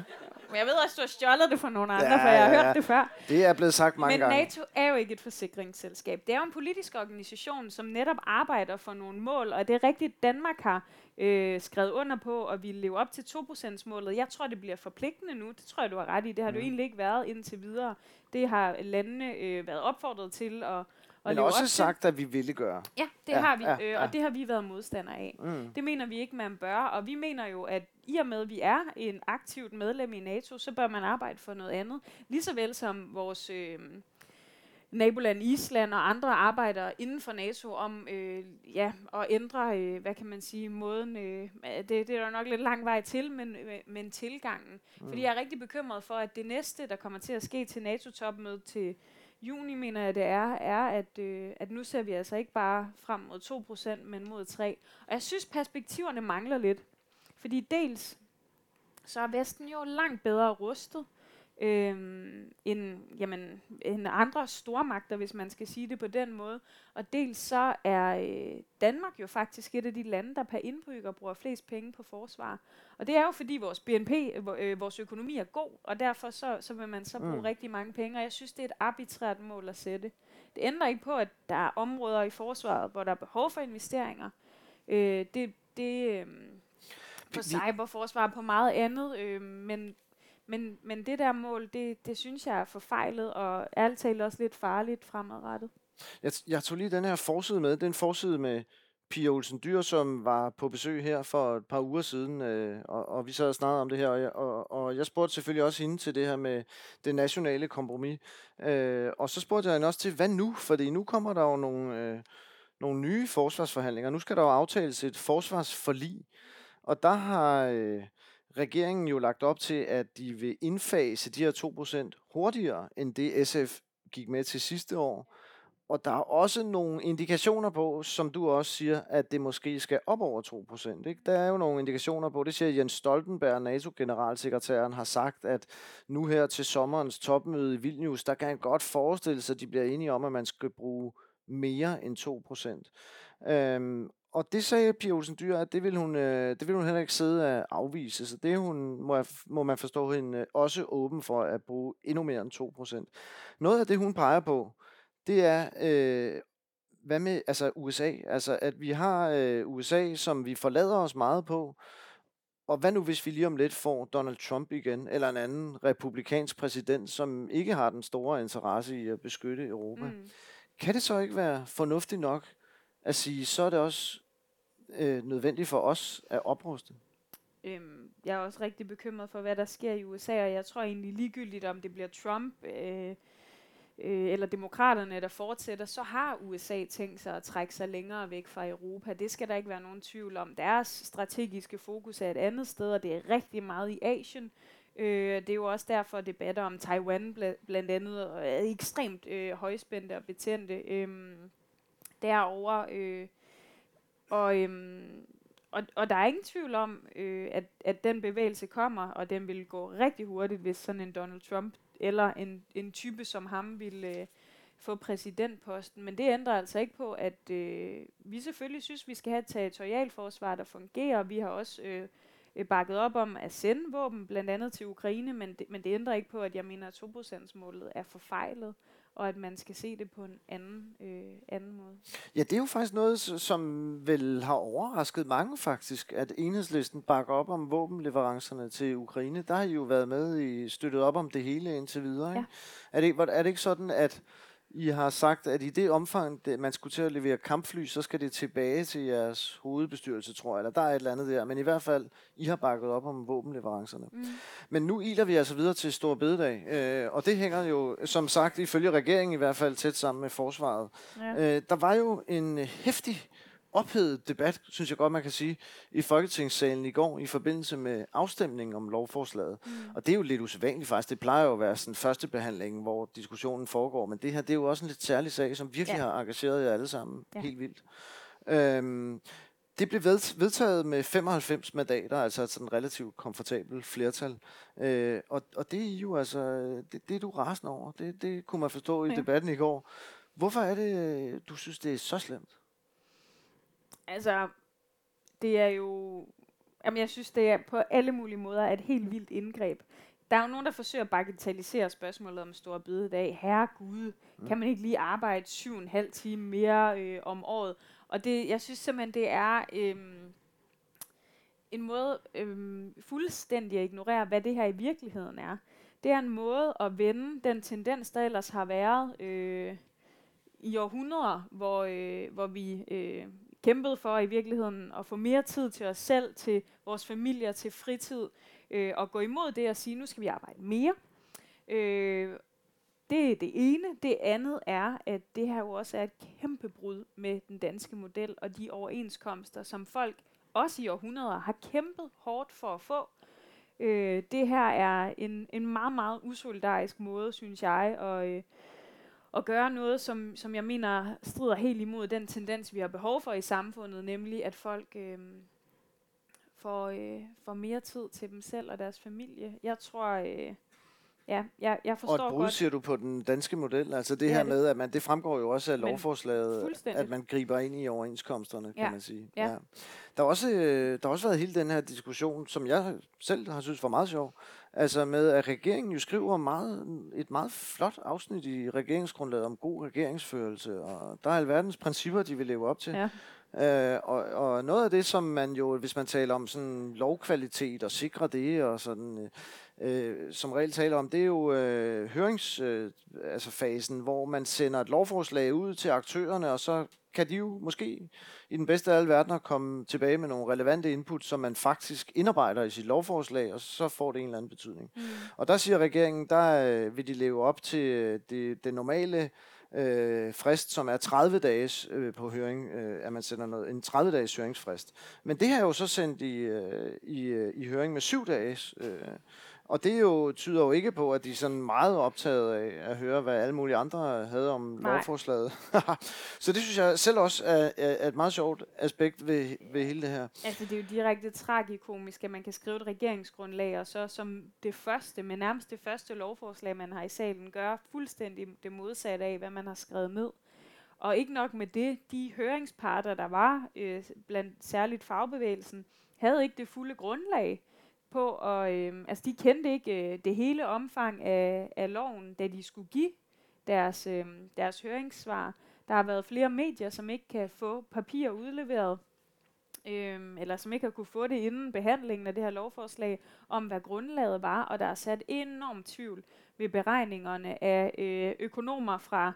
Men jeg ved også, du har stjålet det fra nogle andre, ja, for jeg har ja, hørt det før. Det er blevet sagt mange Men gange. Men NATO er jo ikke et forsikringsselskab. Det er jo en politisk organisation, som netop arbejder for nogle mål, og det er rigtigt, Danmark har øh, skrevet under på, og vi lever op til 2%-målet. Jeg tror, det bliver forpligtende nu. Det tror jeg, du har ret i. Det har mm. jo egentlig ikke været indtil videre. Det har landene øh, været opfordret til at Men også, også sagt, at vi ville gøre. Ja, det ja, har vi, ja, øh, ja. og det har vi været modstandere af. Mm. Det mener vi ikke, man bør, og vi mener jo, at i og med, at vi er en aktivt medlem i NATO, så bør man arbejde for noget andet. Ligeså vel som vores... Øh, naboland Island og andre arbejder inden for NATO om øh, ja, at ændre, øh, hvad kan man sige, måden, øh, det, det er der nok lidt lang vej til, men, øh, men tilgangen. Mm. Fordi jeg er rigtig bekymret for, at det næste, der kommer til at ske til NATO-topmødet til juni, mener jeg det er, er, at, øh, at nu ser vi altså ikke bare frem mod 2%, men mod 3%. Og jeg synes, perspektiverne mangler lidt. Fordi dels, så er Vesten jo langt bedre rustet øhm, end, jamen, end andre stormagter, hvis man skal sige det på den måde. Og dels så er øh, Danmark jo faktisk et af de lande, der per indbygger bruger flest penge på forsvar. Og det er jo fordi vores BNP, øh, vores økonomi er god, og derfor så, så vil man så bruge mm. rigtig mange penge. Og jeg synes, det er et arbitrært mål at sætte. Det ændrer ikke på, at der er områder i forsvaret, hvor der er behov for investeringer. Øh, det, det øh, på cyberforsvar på meget andet, øh, men men, men det der mål, det, det synes jeg er forfejlet, og ærligt talt også lidt farligt fremadrettet. Jeg, jeg tog lige den her forside med. Den forside med Pia Olsen Dyr, som var på besøg her for et par uger siden, øh, og, og vi sad og snakkede om det her, og jeg, og, og jeg spurgte selvfølgelig også hende til det her med det nationale kompromis. Øh, og så spurgte jeg hende også til, hvad nu? Fordi nu kommer der jo nogle, øh, nogle nye forsvarsforhandlinger. Nu skal der jo aftales et forsvarsforlig, og der har... Øh, regeringen jo lagt op til, at de vil indfase de her 2% hurtigere, end det SF gik med til sidste år. Og der er også nogle indikationer på, som du også siger, at det måske skal op over 2%. Ikke? Der er jo nogle indikationer på, det siger Jens Stoltenberg, NATO-generalsekretæren, har sagt, at nu her til sommerens topmøde i Vilnius, der kan han godt forestille sig, at de bliver enige om, at man skal bruge mere end 2%. Øhm, og det sagde Pia Olsen Dyr, at det vil hun, øh, det vil hun heller ikke sidde og afvise. Så det hun, må, jeg, må man forstå hende øh, også åben for at bruge endnu mere end 2%. Noget af det, hun peger på, det er, øh, hvad med altså USA? Altså, at vi har øh, USA, som vi forlader os meget på. Og hvad nu, hvis vi lige om lidt får Donald Trump igen, eller en anden republikansk præsident, som ikke har den store interesse i at beskytte Europa? Mm. Kan det så ikke være fornuftigt nok at sige, så er det også øh, nødvendigt for os at opruste? Øhm, jeg er også rigtig bekymret for, hvad der sker i USA, og jeg tror egentlig ligegyldigt, om det bliver Trump øh, øh, eller demokraterne, der fortsætter, så har USA tænkt sig at trække sig længere væk fra Europa. Det skal der ikke være nogen tvivl om. Deres strategiske fokus er et andet sted, og det er rigtig meget i Asien. Øh, det er jo også derfor, debatter om Taiwan bl- blandt andet er ekstremt øh, højspændte og betændte. Øhm, øh, derovre. Øh, og, øhm, og, og der er ingen tvivl om, øh, at, at den bevægelse kommer, og den vil gå rigtig hurtigt, hvis sådan en Donald Trump eller en, en type som ham vil øh, få præsidentposten. Men det ændrer altså ikke på, at øh, vi selvfølgelig synes, vi skal have et territorialforsvar, der fungerer. Vi har også øh, øh bakket op om at sende våben, blandt andet til Ukraine, men det, men det ændrer ikke på, at jeg mener, at 2%-målet er forfejlet og at man skal se det på en anden, øh, anden måde. Ja, det er jo faktisk noget, som vel har overrasket mange faktisk, at enhedslisten bakker op om våbenleverancerne til Ukraine. Der har I jo været med i støttet op om det hele indtil videre. Ikke? Ja. Er, det, er det ikke sådan, at i har sagt, at i det omfang, det, man skulle til at levere kampfly, så skal det tilbage til jeres hovedbestyrelse, tror jeg, eller der er et eller andet der. Men i hvert fald, I har bakket op om våbenleverancerne. Mm. Men nu iler vi altså videre til Stor Bededag, øh, og det hænger jo, som sagt, ifølge regeringen i hvert fald tæt sammen med forsvaret. Ja. Øh, der var jo en hæftig ophedet debat, synes jeg godt, man kan sige, i Folketingssalen i går i forbindelse med afstemningen om lovforslaget. Mm. Og det er jo lidt usædvanligt faktisk. Det plejer jo at være sådan første behandling, hvor diskussionen foregår. Men det her, det er jo også en lidt særlig sag, som virkelig ja. har engageret jer alle sammen ja. helt vildt. Øhm, det blev vedtaget med 95 mandater, altså et sådan relativt komfortabelt flertal. Øh, og, og det er jo altså, det, det er du rasende over. Det, det kunne man forstå i ja. debatten i går. Hvorfor er det, du synes, det er så slemt? Altså, det er jo... Jamen, jeg synes, det er på alle mulige måder et helt vildt indgreb. Der er jo nogen, der forsøger at bagatellisere spørgsmålet om stor bededag. Herre Gud, mm. kan man ikke lige arbejde syv og en halv time mere øh, om året? Og det, jeg synes simpelthen, det er øh, en måde øh, fuldstændig at ignorere, hvad det her i virkeligheden er. Det er en måde at vende den tendens, der ellers har været... Øh, i århundreder, hvor, øh, hvor vi øh, kæmpet for i virkeligheden at få mere tid til os selv, til vores familier, til fritid, øh, og gå imod det og sige, nu skal vi arbejde mere. Øh, det er det ene. Det andet er, at det her jo også er et kæmpe brud med den danske model og de overenskomster, som folk også i århundreder har kæmpet hårdt for at få. Øh, det her er en, en meget, meget usolidarisk måde, synes jeg, at, øh, at gøre noget, som, som jeg mener strider helt imod den tendens, vi har behov for i samfundet, nemlig at folk øh, får, øh, får mere tid til dem selv og deres familie. Jeg tror... Øh, Ja, jeg, jeg forstår Og et brud, siger du, på den danske model? Altså det, det her det. med, at man, det fremgår jo også af lovforslaget, at man griber ind i overenskomsterne, ja. kan man sige. Ja. Ja. Der, har også, øh, der har også været hele den her diskussion, som jeg selv har synes var meget sjov, altså med, at regeringen jo skriver meget, et meget flot afsnit i regeringsgrundlaget om god regeringsførelse, og der er alverdens principper, de vil leve op til. Ja. Øh, og, og noget af det, som man jo, hvis man taler om sådan lovkvalitet og sikre det, og sådan, øh, som regel taler om, det er jo øh, høringsfasen, øh, altså fasen, hvor man sender et lovforslag ud til aktørerne, og så kan de jo måske i den bedste af alle verdener komme tilbage med nogle relevante input, som man faktisk indarbejder i sit lovforslag, og så får det en eller anden betydning. Mm. Og der siger regeringen, der øh, vil de leve op til øh, det, det normale øh, frist, som er 30 dages øh, på høring, øh, at man sender noget, en 30 dages høringsfrist. Men det er jo så sendt i, øh, i, øh, i høring med 7 dages øh, og det jo tyder jo ikke på, at de er sådan meget optaget af at høre, hvad alle mulige andre havde om Nej. lovforslaget. [laughs] så det synes jeg selv også er, er et meget sjovt aspekt ved, ved hele det her. Altså det er jo direkte tragikomisk, at man kan skrive et regeringsgrundlag, og så som det første, men nærmest det første lovforslag, man har i salen, gøre fuldstændig det modsatte af, hvad man har skrevet ned. Og ikke nok med det, de høringsparter, der var, øh, blandt særligt fagbevægelsen, havde ikke det fulde grundlag på, og øh, altså, de kendte ikke øh, det hele omfang af, af loven, da de skulle give deres, øh, deres høringssvar. Der har været flere medier, som ikke kan få papir udleveret, øh, eller som ikke har kunne få det inden behandlingen af det her lovforslag, om hvad grundlaget var, og der er sat enorm tvivl ved beregningerne af øh, økonomer fra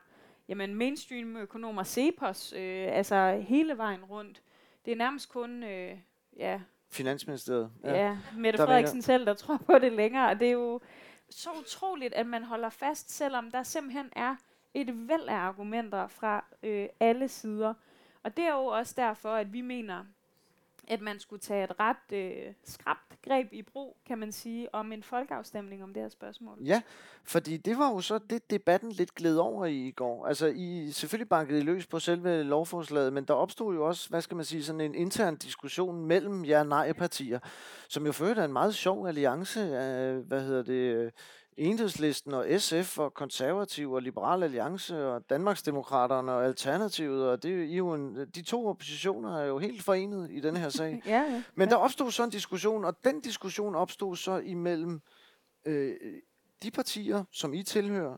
jamen mainstream økonomer, Cepos, øh, altså hele vejen rundt. Det er nærmest kun øh, ja, Finansministeriet. Ja, ja Mette der Frederiksen selv, der tror på det længere. Og det er jo så utroligt, at man holder fast, selvom der simpelthen er et væld af argumenter fra øh, alle sider. Og det er jo også derfor, at vi mener, at man skulle tage et ret øh, skrabt greb i brug, kan man sige, om en folkeafstemning om det her spørgsmål. Ja, fordi det var jo så det, debatten lidt gled over i i går. Altså, I selvfølgelig bankede I løs på selve lovforslaget, men der opstod jo også, hvad skal man sige, sådan en intern diskussion mellem jer nej-partier, som jo førte en meget sjov alliance af, hvad hedder det, Enhedslisten og SF og Konservativ og Liberal Alliance og Danmarksdemokraterne og Alternativet, og det er jo en, de to oppositioner er jo helt forenet i denne her sag. [laughs] ja, ja, Men der opstod så en diskussion, og den diskussion opstod så imellem øh, de partier, som I tilhører,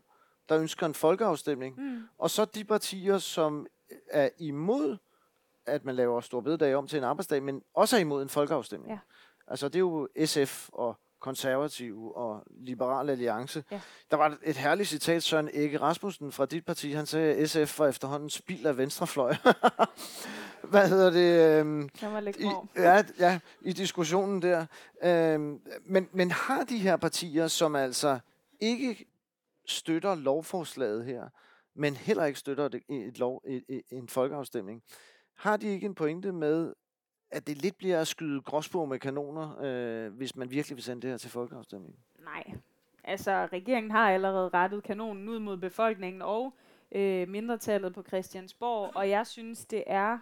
der ønsker en folkeafstemning, mm. og så de partier, som er imod, at man laver stor bededag om til en arbejdsdag, men også er imod en folkeafstemning. Ja. Altså det er jo SF og konservative og liberale alliance. Ja. Der var et herligt citat, Søren Ege Rasmussen fra dit parti, han sagde, at SF var efterhånden spild af venstrefløj. [laughs] Hvad hedder det? Øhm, i, ja, ja, i diskussionen der. Øhm, men, men har de her partier, som altså ikke støtter lovforslaget her, men heller ikke støtter et, et lov, et, et, en folkeafstemning, har de ikke en pointe med, at det lidt bliver at skyde gråsbog med kanoner, øh, hvis man virkelig vil sende det her til folkeafstemning? Nej. Altså, regeringen har allerede rettet kanonen ud mod befolkningen og øh, mindretallet på Christiansborg, og jeg synes, det er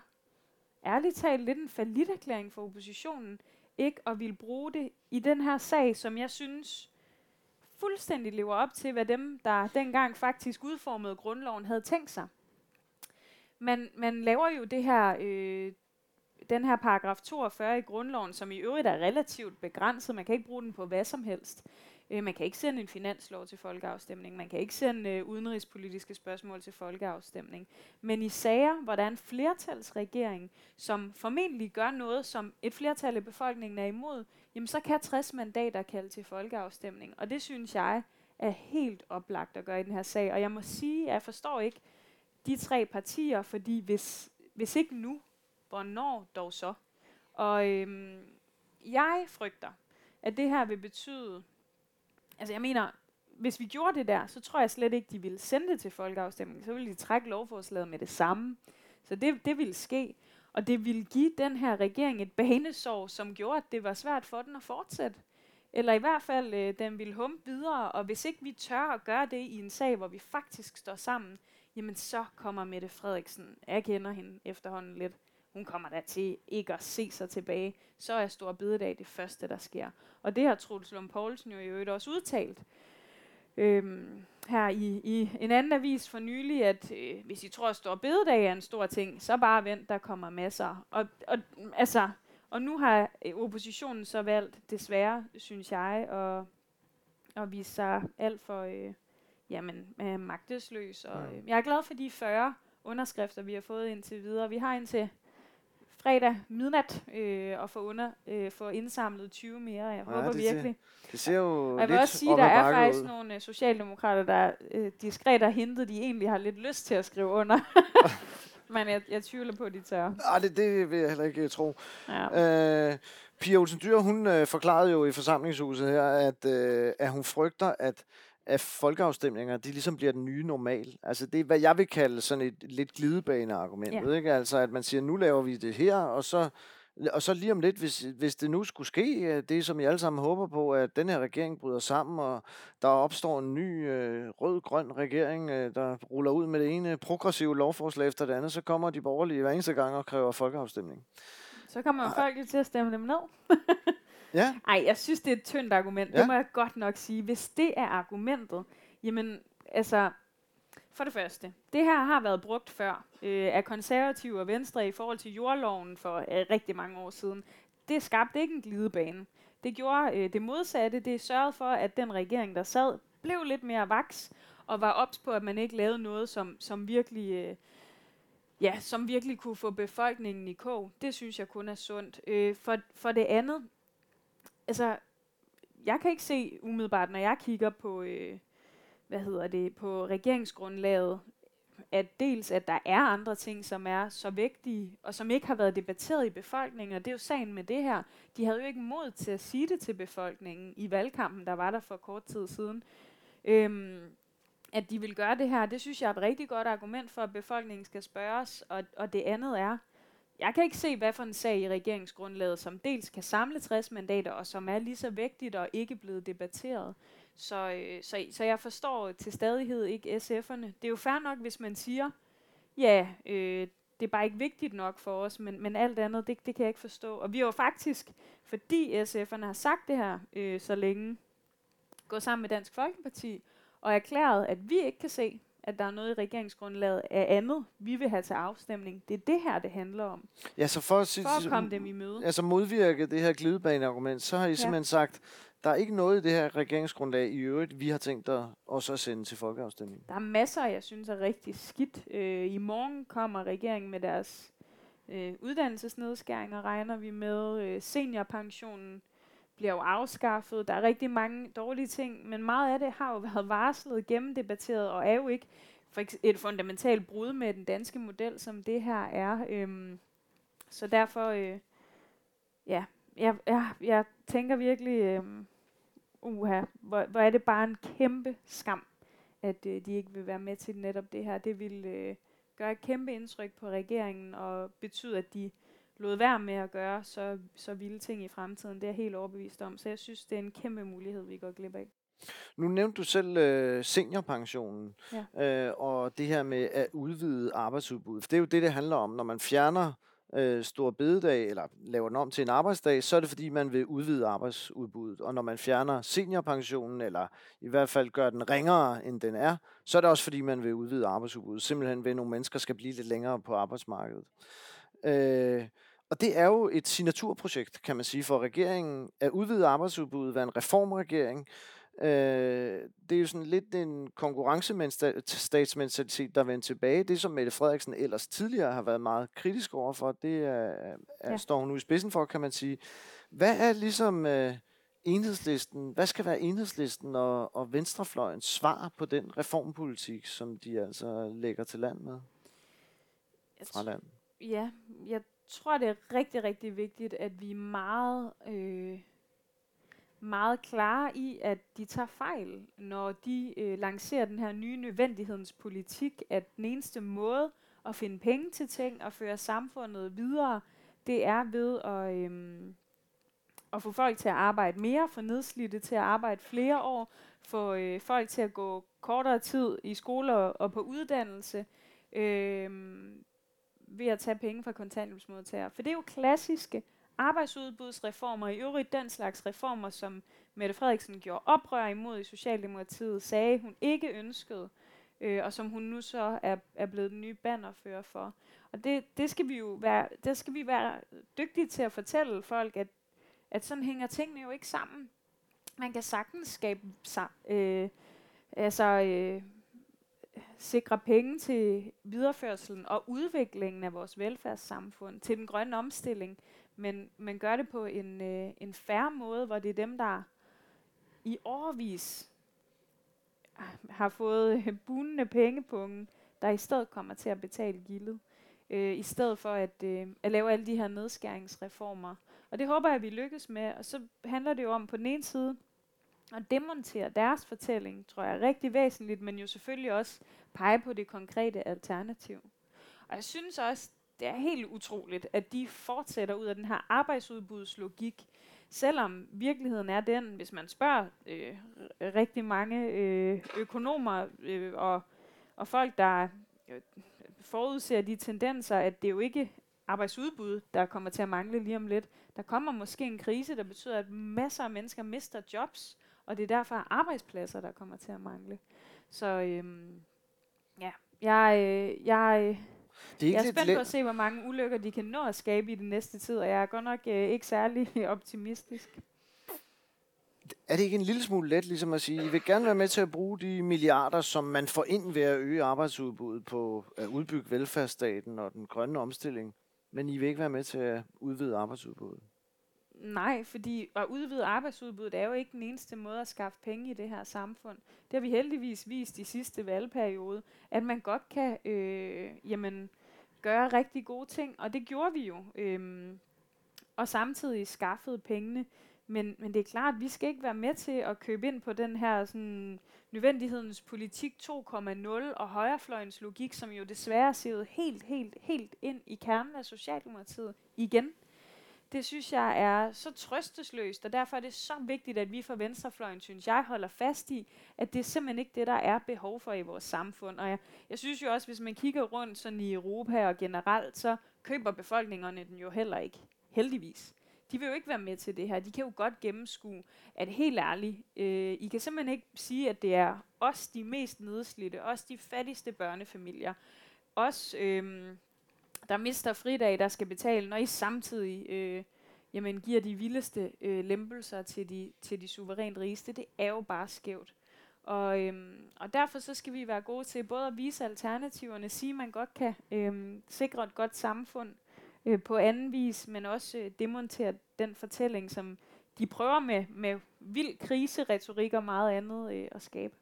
ærligt talt lidt en erklæring for oppositionen, ikke at vil bruge det i den her sag, som jeg synes fuldstændig lever op til, hvad dem, der dengang faktisk udformede grundloven, havde tænkt sig. Man, man laver jo det her øh, den her paragraf 42 i grundloven, som i øvrigt er relativt begrænset, man kan ikke bruge den på hvad som helst. Øh, man kan ikke sende en finanslov til folkeafstemning, man kan ikke sende øh, udenrigspolitiske spørgsmål til folkeafstemning. Men i sager, hvor der er en flertalsregering, som formentlig gør noget, som et flertal af befolkningen er imod, jamen så kan 60 mandater kalde til folkeafstemning. Og det synes jeg er helt oplagt at gøre i den her sag. Og jeg må sige, at jeg forstår ikke de tre partier, fordi hvis, hvis ikke nu, hvornår dog så? Og øhm, jeg frygter, at det her vil betyde, altså jeg mener, hvis vi gjorde det der, så tror jeg slet ikke, de ville sende det til folkeafstemning. Så ville de trække lovforslaget med det samme. Så det, det ville ske. Og det ville give den her regering et banesår, som gjorde, at det var svært for den at fortsætte. Eller i hvert fald, øh, den ville humpe videre. Og hvis ikke vi tør at gøre det i en sag, hvor vi faktisk står sammen, jamen så kommer Mette Frederiksen, jeg kender hende efterhånden lidt, hun kommer da til ikke at se sig tilbage. Så er Stor Bidedag det første, der sker. Og det har Truls Lund Poulsen jo i øvrigt også udtalt øhm, her i, i en anden avis for nylig, at øh, hvis I tror, at Stor Bededag er en stor ting, så bare vent, der kommer masser. Og, og, altså, og nu har oppositionen så valgt, desværre, synes jeg, at, at vise sig alt for øh, jamen, øh, magtesløs. Og, øh, jeg er glad for de 40 underskrifter, vi har fået indtil videre. Vi har indtil fredag midnat øh, og få, under, øh, få indsamlet 20 mere. Jeg ja, håber det virkelig. Ser, det ser jo og jeg vil også sige, der er faktisk ud. nogle uh, socialdemokrater, der øh, diskret har hentet, de egentlig har lidt lyst til at skrive under. [laughs] Men jeg, jeg tvivler på, at de tør. Nej, det, det vil jeg heller ikke tro. Ja. Øh, Pia Olsen Dyr, hun øh, forklarede jo i forsamlingshuset her, at, øh, at hun frygter, at at folkeafstemninger, de ligesom bliver den nye normal. Altså det er, hvad jeg vil kalde sådan et lidt glidebane-argument. Ja. Ikke? Altså at man siger, nu laver vi det her, og så, og så lige om lidt, hvis, hvis det nu skulle ske, øh, det som I alle sammen håber på, at den her regering bryder sammen, og der opstår en ny øh, rød-grøn regering, øh, der ruller ud med det ene progressive lovforslag efter det andet, så kommer de borgerlige hver eneste gang og kræver folkeafstemning. Så kommer folk til at stemme dem ned. [laughs] Ja. Ej, jeg synes, det er et tyndt argument. Ja. Det må jeg godt nok sige. Hvis det er argumentet, jamen, altså, for det første, det her har været brugt før øh, af konservative og venstre i forhold til jordloven for øh, rigtig mange år siden. Det skabte ikke en glidebane. Det gjorde øh, det modsatte. Det sørgede for, at den regering, der sad, blev lidt mere vaks og var ops på, at man ikke lavede noget, som, som virkelig... Øh, ja, som virkelig kunne få befolkningen i kog. Det synes jeg kun er sundt. Øh, for, for det andet, altså, jeg kan ikke se umiddelbart, når jeg kigger på, øh, hvad hedder det, på regeringsgrundlaget, at dels, at der er andre ting, som er så vigtige, og som ikke har været debatteret i befolkningen, og det er jo sagen med det her. De havde jo ikke mod til at sige det til befolkningen i valgkampen, der var der for kort tid siden. Øhm, at de vil gøre det her, det synes jeg er et rigtig godt argument for, at befolkningen skal spørges, og, og det andet er, jeg kan ikke se, hvad for en sag i regeringsgrundlaget, som dels kan samle 60 mandater, og som er lige så vigtigt og ikke blevet debatteret. Så, øh, så, så jeg forstår til stadighed ikke SF'erne. Det er jo fair nok, hvis man siger, ja, øh, det er bare ikke vigtigt nok for os, men, men alt andet, det, det kan jeg ikke forstå. Og vi har jo faktisk, fordi SF'erne har sagt det her øh, så længe, gået sammen med Dansk Folkeparti og erklæret, at vi ikke kan se, at der er noget i regeringsgrundlaget af andet, vi vil have til afstemning. Det er det her, det handler om. Ja, så for at, for at komme dem i møde. Altså modvirke det her glidebaneargument, så har I ja. simpelthen sagt, der er ikke noget i det her regeringsgrundlag i øvrigt, vi har tænkt også at sende til folkeafstemning. Der er masser, jeg synes er rigtig skidt. Øh, I morgen kommer regeringen med deres øh, uddannelsesnedskæringer, regner vi med. Øh, seniorpensionen bliver jo afskaffet. Der er rigtig mange dårlige ting, men meget af det har jo været varslet, gennemdebatteret, og er jo ikke for et fundamentalt brud med den danske model, som det her er. Øhm, så derfor, øh, ja, jeg, jeg, jeg tænker virkelig, øh, uha, hvor, hvor er det bare en kæmpe skam, at øh, de ikke vil være med til netop det her. Det vil øh, gøre et kæmpe indtryk på regeringen og betyde, at de lod være med at gøre så, så vilde ting i fremtiden. Det er jeg helt overbevist om. Så jeg synes, det er en kæmpe mulighed, vi går glip af. Nu nævnte du selv øh, seniorpensionen, ja. øh, og det her med at udvide arbejdsudbuddet. For det er jo det, det handler om. Når man fjerner øh, stor bededag, eller laver den om til en arbejdsdag, så er det fordi, man vil udvide arbejdsudbuddet. Og når man fjerner seniorpensionen, eller i hvert fald gør den ringere, end den er, så er det også fordi, man vil udvide arbejdsudbuddet. Simpelthen ved, at nogle mennesker skal blive lidt længere på arbejdsmarkedet. Øh, og det er jo et signaturprojekt, kan man sige, for regeringen at udvide arbejdsudbuddet, være en reformregering. Øh, det er jo sådan lidt en konkurrencestatsmentalitet, der vender tilbage. Det, som Mette Frederiksen ellers tidligere har været meget kritisk overfor, det er, ja. står hun nu i spidsen for, kan man sige. Hvad er ligesom øh, enhedslisten, hvad skal være enhedslisten og, og venstrefløjens svar på den reformpolitik, som de altså lægger til land med? fra land? Ja, jeg tror, det er rigtig, rigtig vigtigt, at vi er meget, øh, meget klare i, at de tager fejl, når de øh, lancerer den her nye nødvendighedens politik, at den eneste måde at finde penge til ting og føre samfundet videre, det er ved at, øh, at få folk til at arbejde mere, få nedslidte til at arbejde flere år, få øh, folk til at gå kortere tid i skole og, og på uddannelse, øh, ved at tage penge fra kontanthjælpsmodtagere. For det er jo klassiske arbejdsudbudsreformer, i øvrigt den slags reformer, som Mette Frederiksen gjorde oprør imod i Socialdemokratiet, sagde hun ikke ønskede, øh, og som hun nu så er, er blevet den nye bannerfører for. Og det, det skal vi jo være, det skal vi være dygtige til at fortælle folk, at, at sådan hænger tingene jo ikke sammen. Man kan sagtens skabe øh, altså, øh, sikre penge til videreførselen og udviklingen af vores velfærdssamfund, til den grønne omstilling, men, men gør det på en, øh, en færre måde, hvor det er dem, der i årvis har fået øh, bunende pengepunkten, der i stedet kommer til at betale gildet, øh, i stedet for at, øh, at lave alle de her nedskæringsreformer. Og det håber jeg, at vi lykkes med. Og så handler det jo om på den ene side at demontere deres fortælling, tror jeg er rigtig væsentligt, men jo selvfølgelig også pege på det konkrete alternativ. Og jeg synes også, det er helt utroligt, at de fortsætter ud af den her arbejdsudbudslogik, selvom virkeligheden er den, hvis man spørger øh, rigtig mange øh, økonomer øh, og, og folk, der øh, forudser de tendenser, at det jo ikke arbejdsudbud, der kommer til at mangle lige om lidt. Der kommer måske en krise, der betyder, at masser af mennesker mister jobs, og det er derfor arbejdspladser, der kommer til at mangle. Så øhm, ja, jeg, øh, jeg, det er jeg er spændt på at se, hvor mange ulykker de kan nå at skabe i den næste tid, og jeg er godt nok øh, ikke særlig [laughs] optimistisk. Er det ikke en lille smule let ligesom at sige, I vil gerne være med til at bruge de milliarder, som man får ind ved at øge arbejdsudbuddet på at udbygge velfærdsstaten og den grønne omstilling, men I vil ikke være med til at udvide arbejdsudbuddet? Nej, fordi at udvide arbejdsudbuddet er jo ikke den eneste måde at skaffe penge i det her samfund. Det har vi heldigvis vist i sidste valgperiode, at man godt kan øh, jamen, gøre rigtig gode ting, og det gjorde vi jo. Øh, og samtidig skaffede pengene. Men, men det er klart, at vi skal ikke være med til at købe ind på den her sådan, nødvendighedens politik 2,0 og højrefløjens logik, som jo desværre ser helt, helt, helt ind i kernen af Socialdemokratiet igen det synes jeg er så trøstesløst, og derfor er det så vigtigt, at vi fra venstrefløjen, synes jeg, holder fast i, at det er simpelthen ikke det, der er behov for i vores samfund. Og jeg, jeg synes jo også, hvis man kigger rundt sådan i Europa og generelt, så køber befolkningerne den jo heller ikke. Heldigvis. De vil jo ikke være med til det her. De kan jo godt gennemskue, at helt ærligt, øh, I kan simpelthen ikke sige, at det er os, de mest nedslidte, os de fattigste børnefamilier, os... Øh, der mister fridag, der skal betale, når I samtidig øh, jamen, giver de vildeste øh, lempelser til de, til de suverænt rigeste. Det er jo bare skævt. Og, øhm, og derfor så skal vi være gode til både at vise alternativerne, sige at man godt kan øhm, sikre et godt samfund øh, på anden vis, men også øh, demontere den fortælling, som de prøver med, med vild kriseretorik og meget andet øh, at skabe.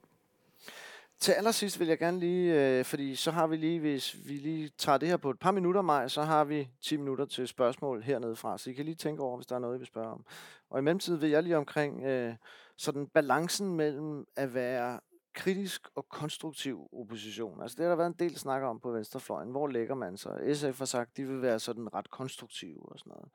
Til allersidst vil jeg gerne lige, øh, fordi så har vi lige, hvis vi lige tager det her på et par minutter, Maj, så har vi 10 minutter til spørgsmål hernede fra, så I kan lige tænke over, hvis der er noget, I vil spørge om. Og i mellemtiden vil jeg lige omkring øh, sådan balancen mellem at være kritisk og konstruktiv opposition. Altså det har der været en del snak om på venstrefløjen. Hvor lægger man sig? SF har sagt, de vil være sådan ret konstruktive og sådan noget.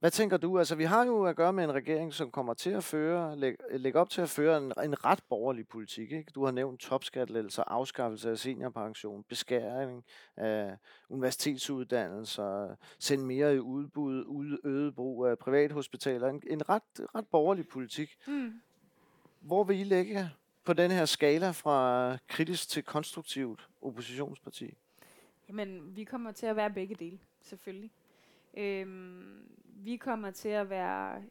Hvad tænker du? Altså, vi har jo at gøre med en regering, som kommer til at føre, lægge, lægge op til at føre en, en ret borgerlig politik. Ikke? Du har nævnt topskatlettelser, afskaffelse af seniorpension, beskæring af universitetsuddannelser, sende mere i udbud, ud, øget brug af privathospitaler. En, en ret, ret borgerlig politik. Mm. Hvor vil I lægge på den her skala fra kritisk til konstruktivt oppositionsparti? Jamen, vi kommer til at være begge dele, selvfølgelig. Øhm, vi kommer til at være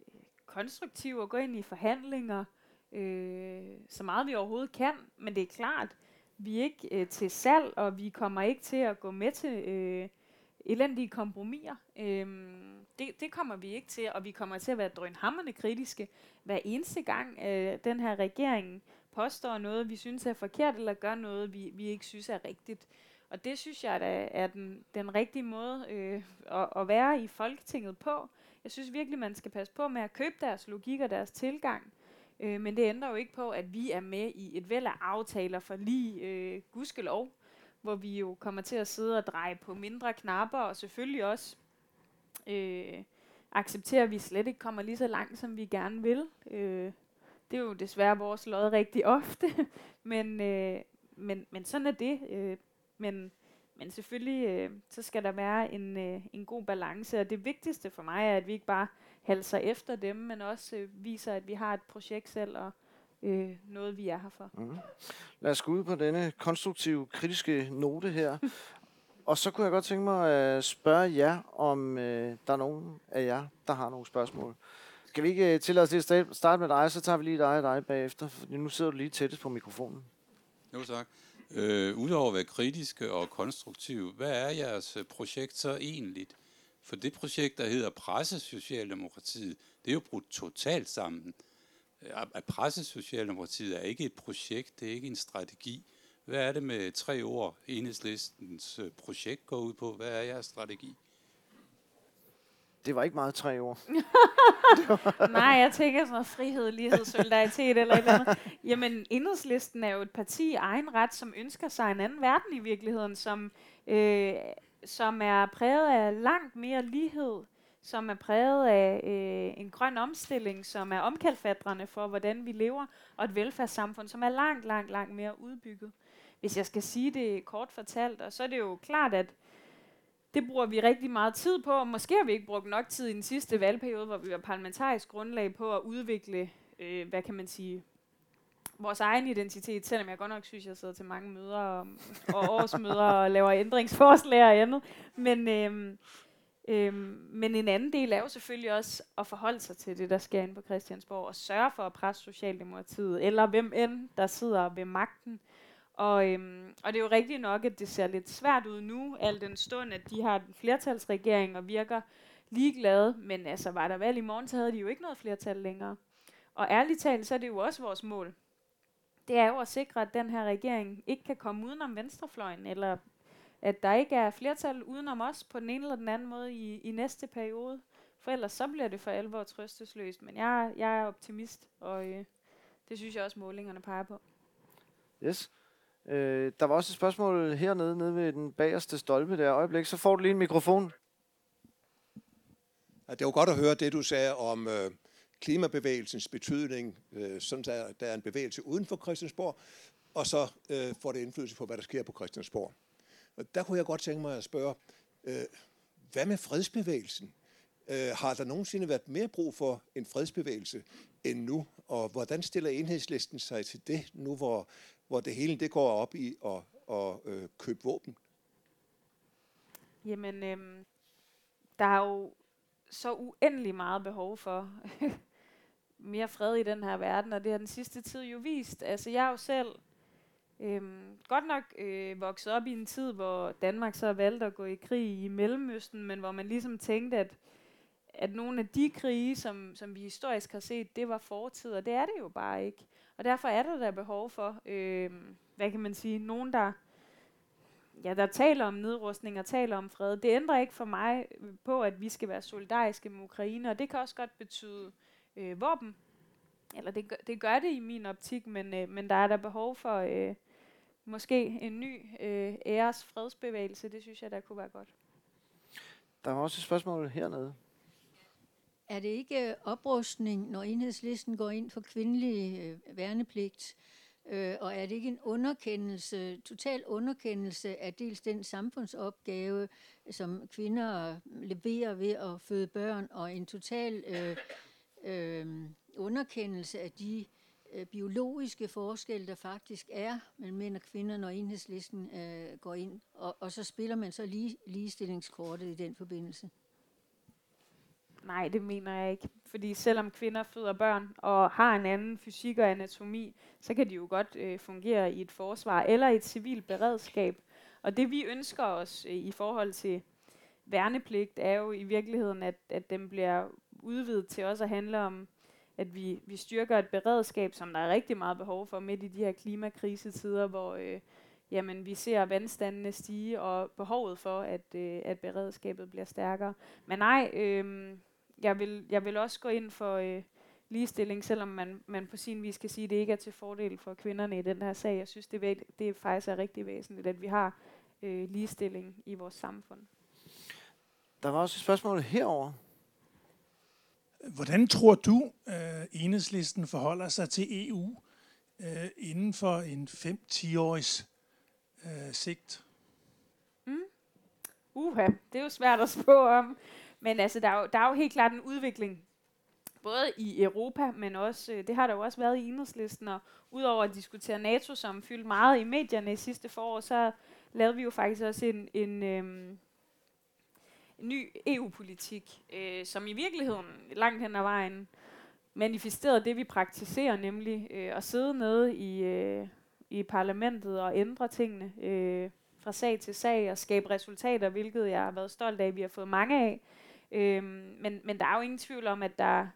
konstruktive og gå ind i forhandlinger øh, så meget vi overhovedet kan, men det er klart, vi er ikke øh, til salg, og vi kommer ikke til at gå med til øh, elendige kompromiser. Øh, det, det kommer vi ikke til, og vi kommer til at være drønhammerne kritiske hver eneste gang øh, den her regering påstår noget, vi synes er forkert, eller gør noget, vi, vi ikke synes er rigtigt. Og det synes jeg da er den, den rigtige måde øh, at, at være i Folketinget på. Jeg synes virkelig, man skal passe på med at købe deres logik og deres tilgang. Øh, men det ændrer jo ikke på, at vi er med i et væld af aftaler for lige øh, gudskelov, hvor vi jo kommer til at sidde og dreje på mindre knapper, og selvfølgelig også øh, accepterer, at vi slet ikke kommer lige så langt, som vi gerne vil. Øh, det er jo desværre vores lod rigtig ofte, [laughs] men, øh, men, men sådan er det. Øh, men, men selvfølgelig, øh, så skal der være en, øh, en god balance, og det vigtigste for mig er, at vi ikke bare halser efter dem, men også øh, viser, at vi har et projekt selv, og øh, noget, vi er her for. Mm. Lad os gå ud på denne konstruktive, kritiske note her. [laughs] og så kunne jeg godt tænke mig at spørge jer, om øh, der er nogen af jer, der har nogle spørgsmål. Skal vi ikke øh, tillade os til at starte med dig, så tager vi lige dig og dig bagefter, for nu sidder du lige tættest på mikrofonen. Jo tak. Øh, Udover at være kritiske og konstruktive, hvad er jeres øh, projekt så egentlig? For det projekt, der hedder Pressesocialdemokratiet, det er jo brudt totalt sammen. Øh, at Pressesocialdemokratiet er ikke et projekt, det er ikke en strategi. Hvad er det med tre ord, enhedslistens øh, projekt går ud på? Hvad er jeres strategi? Det var ikke meget tre år. [laughs] Nej, jeg tænker sådan noget frihed, lighed, solidaritet eller et eller andet. Jamen, enhedslisten er jo et parti i egen ret, som ønsker sig en anden verden i virkeligheden, som, øh, som er præget af langt mere lighed, som er præget af øh, en grøn omstilling, som er omkalfatrende for, hvordan vi lever, og et velfærdssamfund, som er langt, langt, langt mere udbygget. Hvis jeg skal sige det kort fortalt, og så er det jo klart, at det bruger vi rigtig meget tid på, og måske har vi ikke brugt nok tid i den sidste valgperiode, hvor vi var parlamentarisk grundlag på at udvikle, øh, hvad kan man sige, vores egen identitet, selvom jeg godt nok synes, jeg sidder til mange møder og, og [laughs] årsmøder og laver ændringsforslag og andet. Men, øhm, øhm, men en anden del er jo selvfølgelig også at forholde sig til det, der sker inde på Christiansborg, og sørge for at presse Socialdemokratiet, eller hvem end, der sidder ved magten, og, øhm, og det er jo rigtigt nok, at det ser lidt svært ud nu, al den stund, at de har en flertalsregering og virker ligeglade. Men altså, var der valg i morgen, så havde de jo ikke noget flertal længere. Og ærligt talt, så er det jo også vores mål. Det er jo at sikre, at den her regering ikke kan komme udenom venstrefløjen, eller at der ikke er flertal udenom os på den ene eller den anden måde i, i næste periode. For ellers så bliver det for alvor trøstesløst. Men jeg, jeg er optimist, og øh, det synes jeg også, målingerne peger på. Yes. Øh, der var også et spørgsmål hernede, nede ved den bagerste stolpe der. Øjeblik, så får du lige en mikrofon. Ja, det var godt at høre det, du sagde om øh, klimabevægelsens betydning, øh, sådan der, der er en bevægelse uden for Christiansborg, og så øh, får det indflydelse på, hvad der sker på Christiansborg. Og der kunne jeg godt tænke mig at spørge, øh, hvad med fredsbevægelsen? Øh, har der nogensinde været mere brug for en fredsbevægelse end nu? Og hvordan stiller enhedslisten sig til det nu, hvor hvor det hele det går op i at, at øh, købe våben? Jamen, øhm, der er jo så uendelig meget behov for [laughs] mere fred i den her verden, og det har den sidste tid jo vist. Altså, jeg er jo selv øhm, godt nok øh, vokset op i en tid, hvor Danmark så valgte at gå i krig i Mellemøsten, men hvor man ligesom tænkte, at at nogle af de krige, som, som vi historisk har set, det var fortid, og det er det jo bare ikke. Og derfor er der der behov for, øh, hvad kan man sige, nogen, der, ja, der taler om nedrustning og taler om fred. Det ændrer ikke for mig på, at vi skal være solidariske med Ukraine, og det kan også godt betyde øh, våben. Eller det, gør, det gør det i min optik, men, øh, men der er der behov for øh, måske en ny øh, æres fredsbevægelse. Det synes jeg, der kunne være godt. Der er også et spørgsmål hernede. Er det ikke øh, oprustning, når enhedslisten går ind for kvindelig øh, værnepligt? Øh, og er det ikke en underkendelse, total underkendelse af dels den samfundsopgave, som kvinder leverer ved at føde børn, og en total øh, øh, underkendelse af de øh, biologiske forskelle, der faktisk er mellem mænd og kvinder, når enhedslisten øh, går ind, og, og så spiller man så lige, ligestillingskortet i den forbindelse? Nej, det mener jeg ikke. Fordi selvom kvinder føder børn og har en anden fysik og anatomi, så kan de jo godt øh, fungere i et forsvar eller et civilt beredskab. Og det vi ønsker os øh, i forhold til værnepligt, er jo i virkeligheden, at, at den bliver udvidet til også at handle om, at vi, vi styrker et beredskab, som der er rigtig meget behov for midt i de her klimakrisetider, hvor øh, jamen vi ser vandstandene stige, og behovet for, at, øh, at beredskabet bliver stærkere. Men nej, øh, jeg, vil, jeg vil også gå ind for øh, ligestilling, selvom man, man på sin vis kan sige, at det ikke er til fordel for kvinderne i den her sag. Jeg synes, det, er, det er faktisk er rigtig væsentligt, at vi har øh, ligestilling i vores samfund. Der var også et spørgsmål herover. Hvordan tror du, at øh, enhedslisten forholder sig til EU øh, inden for en 5-10-års øh, sigt? Mm. Uha, det er jo svært at spå om. Men altså, der er, jo, der er jo helt klart en udvikling, både i Europa, men også, øh, det har der jo også været i enhedslisten, og udover at diskutere NATO, som fyldte meget i medierne i sidste forår, så lavede vi jo faktisk også en, en, øhm, en ny EU-politik, øh, som i virkeligheden langt hen ad vejen manifesterede det, vi praktiserer, nemlig øh, at sidde nede i, øh, i parlamentet og ændre tingene øh, fra sag til sag og skabe resultater, hvilket jeg har været stolt af, at vi har fået mange af. Øh, men, men der er jo ingen tvivl om, at der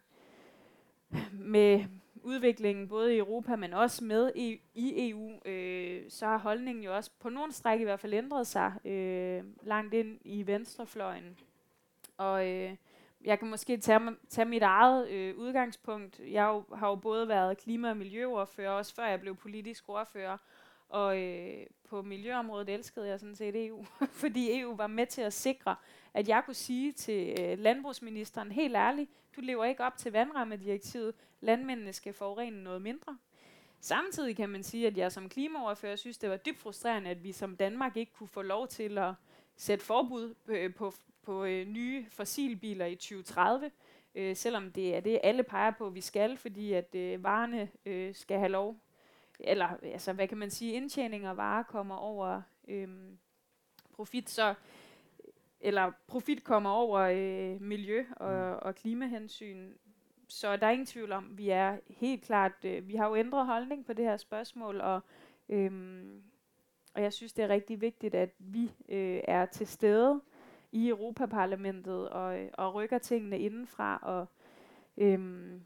med udviklingen både i Europa, men også med e, i, i EU, øh, så har holdningen jo også på nogle stræk i hvert fald ændret sig øh, langt ind i venstrefløjen. Og øh, jeg kan måske tage, tage mit eget øh, udgangspunkt. Jeg jo, har jo både været klima- og miljøordfører, også før jeg blev politisk ordfører. Og øh, på miljøområdet elskede jeg sådan set EU, [laughs] fordi EU var med til at sikre, at jeg kunne sige til øh, landbrugsministeren helt ærligt, du lever ikke op til vandrammedirektivet, landmændene skal forurene noget mindre. Samtidig kan man sige, at jeg som klimaoverfører synes, det var dybt frustrerende, at vi som Danmark ikke kunne få lov til at sætte forbud på, på, på øh, nye fossilbiler i 2030, øh, selvom det er det, alle peger på, at vi skal, fordi at øh, varerne øh, skal have lov, eller altså, hvad kan man sige, indtjening og varer kommer over øh, profit, så eller profit kommer over øh, miljø og, mm. og klimahensyn. Så der er ingen tvivl om, vi er helt klart, øh, vi har jo ændret holdning på det her spørgsmål, og, øh, og jeg synes, det er rigtig vigtigt, at vi øh, er til stede i Europaparlamentet og, og rykker tingene indenfra, og, øhm,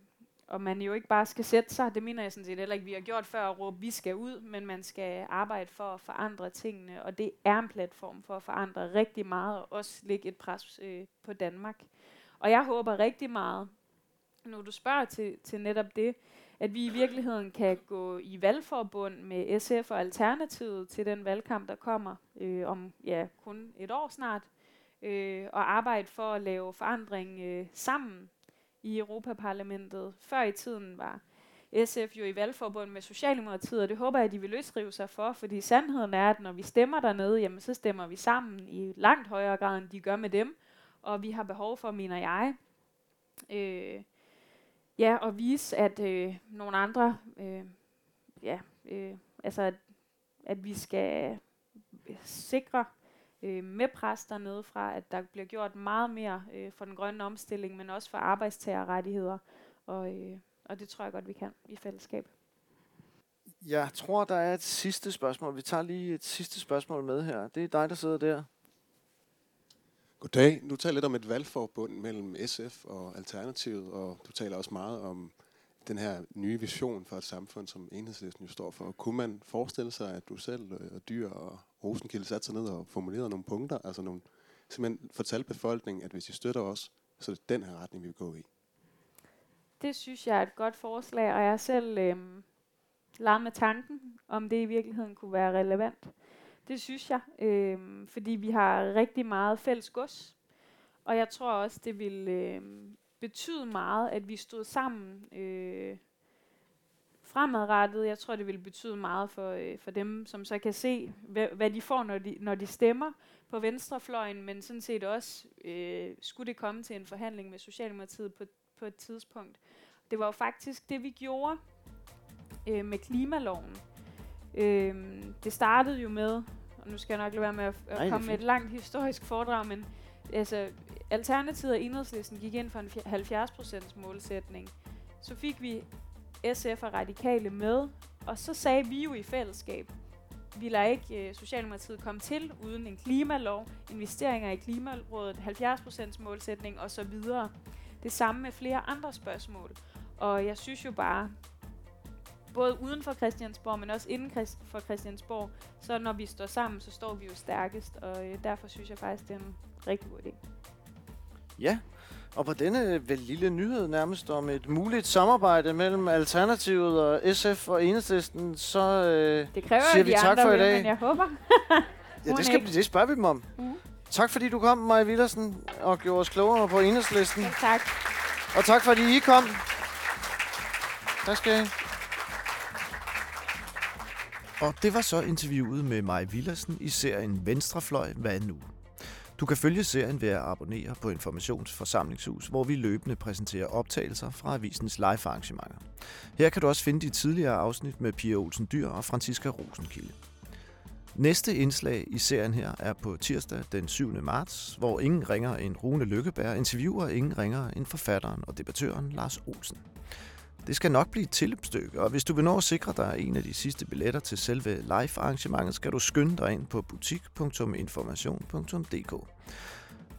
og man jo ikke bare skal sætte sig, det mener jeg sådan set heller ikke, vi har gjort før at råbe, vi skal ud, men man skal arbejde for at forandre tingene, og det er en platform for at forandre rigtig meget, og også lægge et pres øh, på Danmark. Og jeg håber rigtig meget, når du spørger til, til netop det, at vi i virkeligheden kan gå i valgforbund med SF og Alternativet til den valgkamp, der kommer øh, om ja, kun et år snart, øh, og arbejde for at lave forandring øh, sammen i Europaparlamentet. Før i tiden var SF jo i valgforbund med Socialdemokratiet, og det håber jeg, at de vil løsrive sig for, fordi sandheden er, at når vi stemmer dernede, jamen så stemmer vi sammen i langt højere grad, end de gør med dem, og vi har behov for, mener jeg, øh, ja, at vise, at øh, nogle andre, øh, ja, øh, altså at, at vi skal sikre øh, med pres dernede fra, at der bliver gjort meget mere øh, for den grønne omstilling, men også for arbejdstagerrettigheder. Og, øh, og det tror jeg godt, vi kan i fællesskab. Jeg tror, der er et sidste spørgsmål. Vi tager lige et sidste spørgsmål med her. Det er dig, der sidder der. Goddag. Du taler lidt om et valgforbund mellem SF og Alternativet, og du taler også meget om den her nye vision for et samfund, som enhedslisten jo står for. Kunne man forestille sig, at du selv og Dyr og Rosenkilde satte sig ned og formulerede nogle punkter, altså nogle, simpelthen fortalte befolkningen, at hvis I støtter os, så er det den her retning, vi vil gå i? Det synes jeg er et godt forslag, og jeg selv øh, lader med tanken, om det i virkeligheden kunne være relevant. Det synes jeg, øh, fordi vi har rigtig meget fælles gods, og jeg tror også, det vil øh, betyde meget, at vi stod sammen øh, fremadrettet. Jeg tror, det vil betyde meget for, øh, for dem, som så kan se, hvad, hvad de får, når de, når de stemmer på venstrefløjen, men sådan set også, øh, skulle det komme til en forhandling med Socialdemokratiet på, på et tidspunkt. Det var jo faktisk det, vi gjorde øh, med klimaloven. Øh, det startede jo med, og nu skal jeg nok lade være med at, at komme med et langt historisk foredrag, men altså, Alternativet og Enhedslisten gik ind for en 70% målsætning. Så fik vi SF og Radikale med, og så sagde vi jo i fællesskab, vi lader ikke øh, Socialdemokratiet komme til uden en klimalov, investeringer i Klimarådet, 70% målsætning osv. Det samme med flere andre spørgsmål. Og jeg synes jo bare, både uden for Christiansborg, men også inden for Christiansborg, så når vi står sammen, så står vi jo stærkest, og øh, derfor synes jeg faktisk, det er en rigtig god idé. Ja, og på denne vel lille nyhed nærmest om et muligt samarbejde mellem Alternativet og SF og Enhedslisten, så øh, det kræver siger vi tak andre for i dag. men jeg håber. [laughs] ja, det, skal, det spørger vi dem om. Mm. Tak fordi du kom, Maja Villersen, og gjorde os klogere på Enhedslisten. Ja, tak. Og tak fordi I kom. Tak skal I. Og det var så interviewet med Maja Villersen i serien Venstrefløj, hvad nu? Du kan følge serien ved at abonnere på Informationsforsamlingshus, hvor vi løbende præsenterer optagelser fra avisens live-arrangementer. Her kan du også finde de tidligere afsnit med Pia Olsen Dyr og Franziska Rosenkilde. Næste indslag i serien her er på tirsdag den 7. marts, hvor ingen ringer en Rune Lykkeberg interviewer ingen ringer en forfatteren og debattøren Lars Olsen. Det skal nok blive et tilløbsstykke, og hvis du vil nå at sikre dig en af de sidste billetter til selve live-arrangementet, skal du skynde dig ind på butik.information.dk.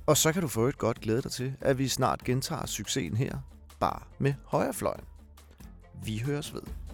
Og så kan du få et godt glæde dig til, at vi snart gentager succesen her, bare med højrefløjen. Vi høres ved.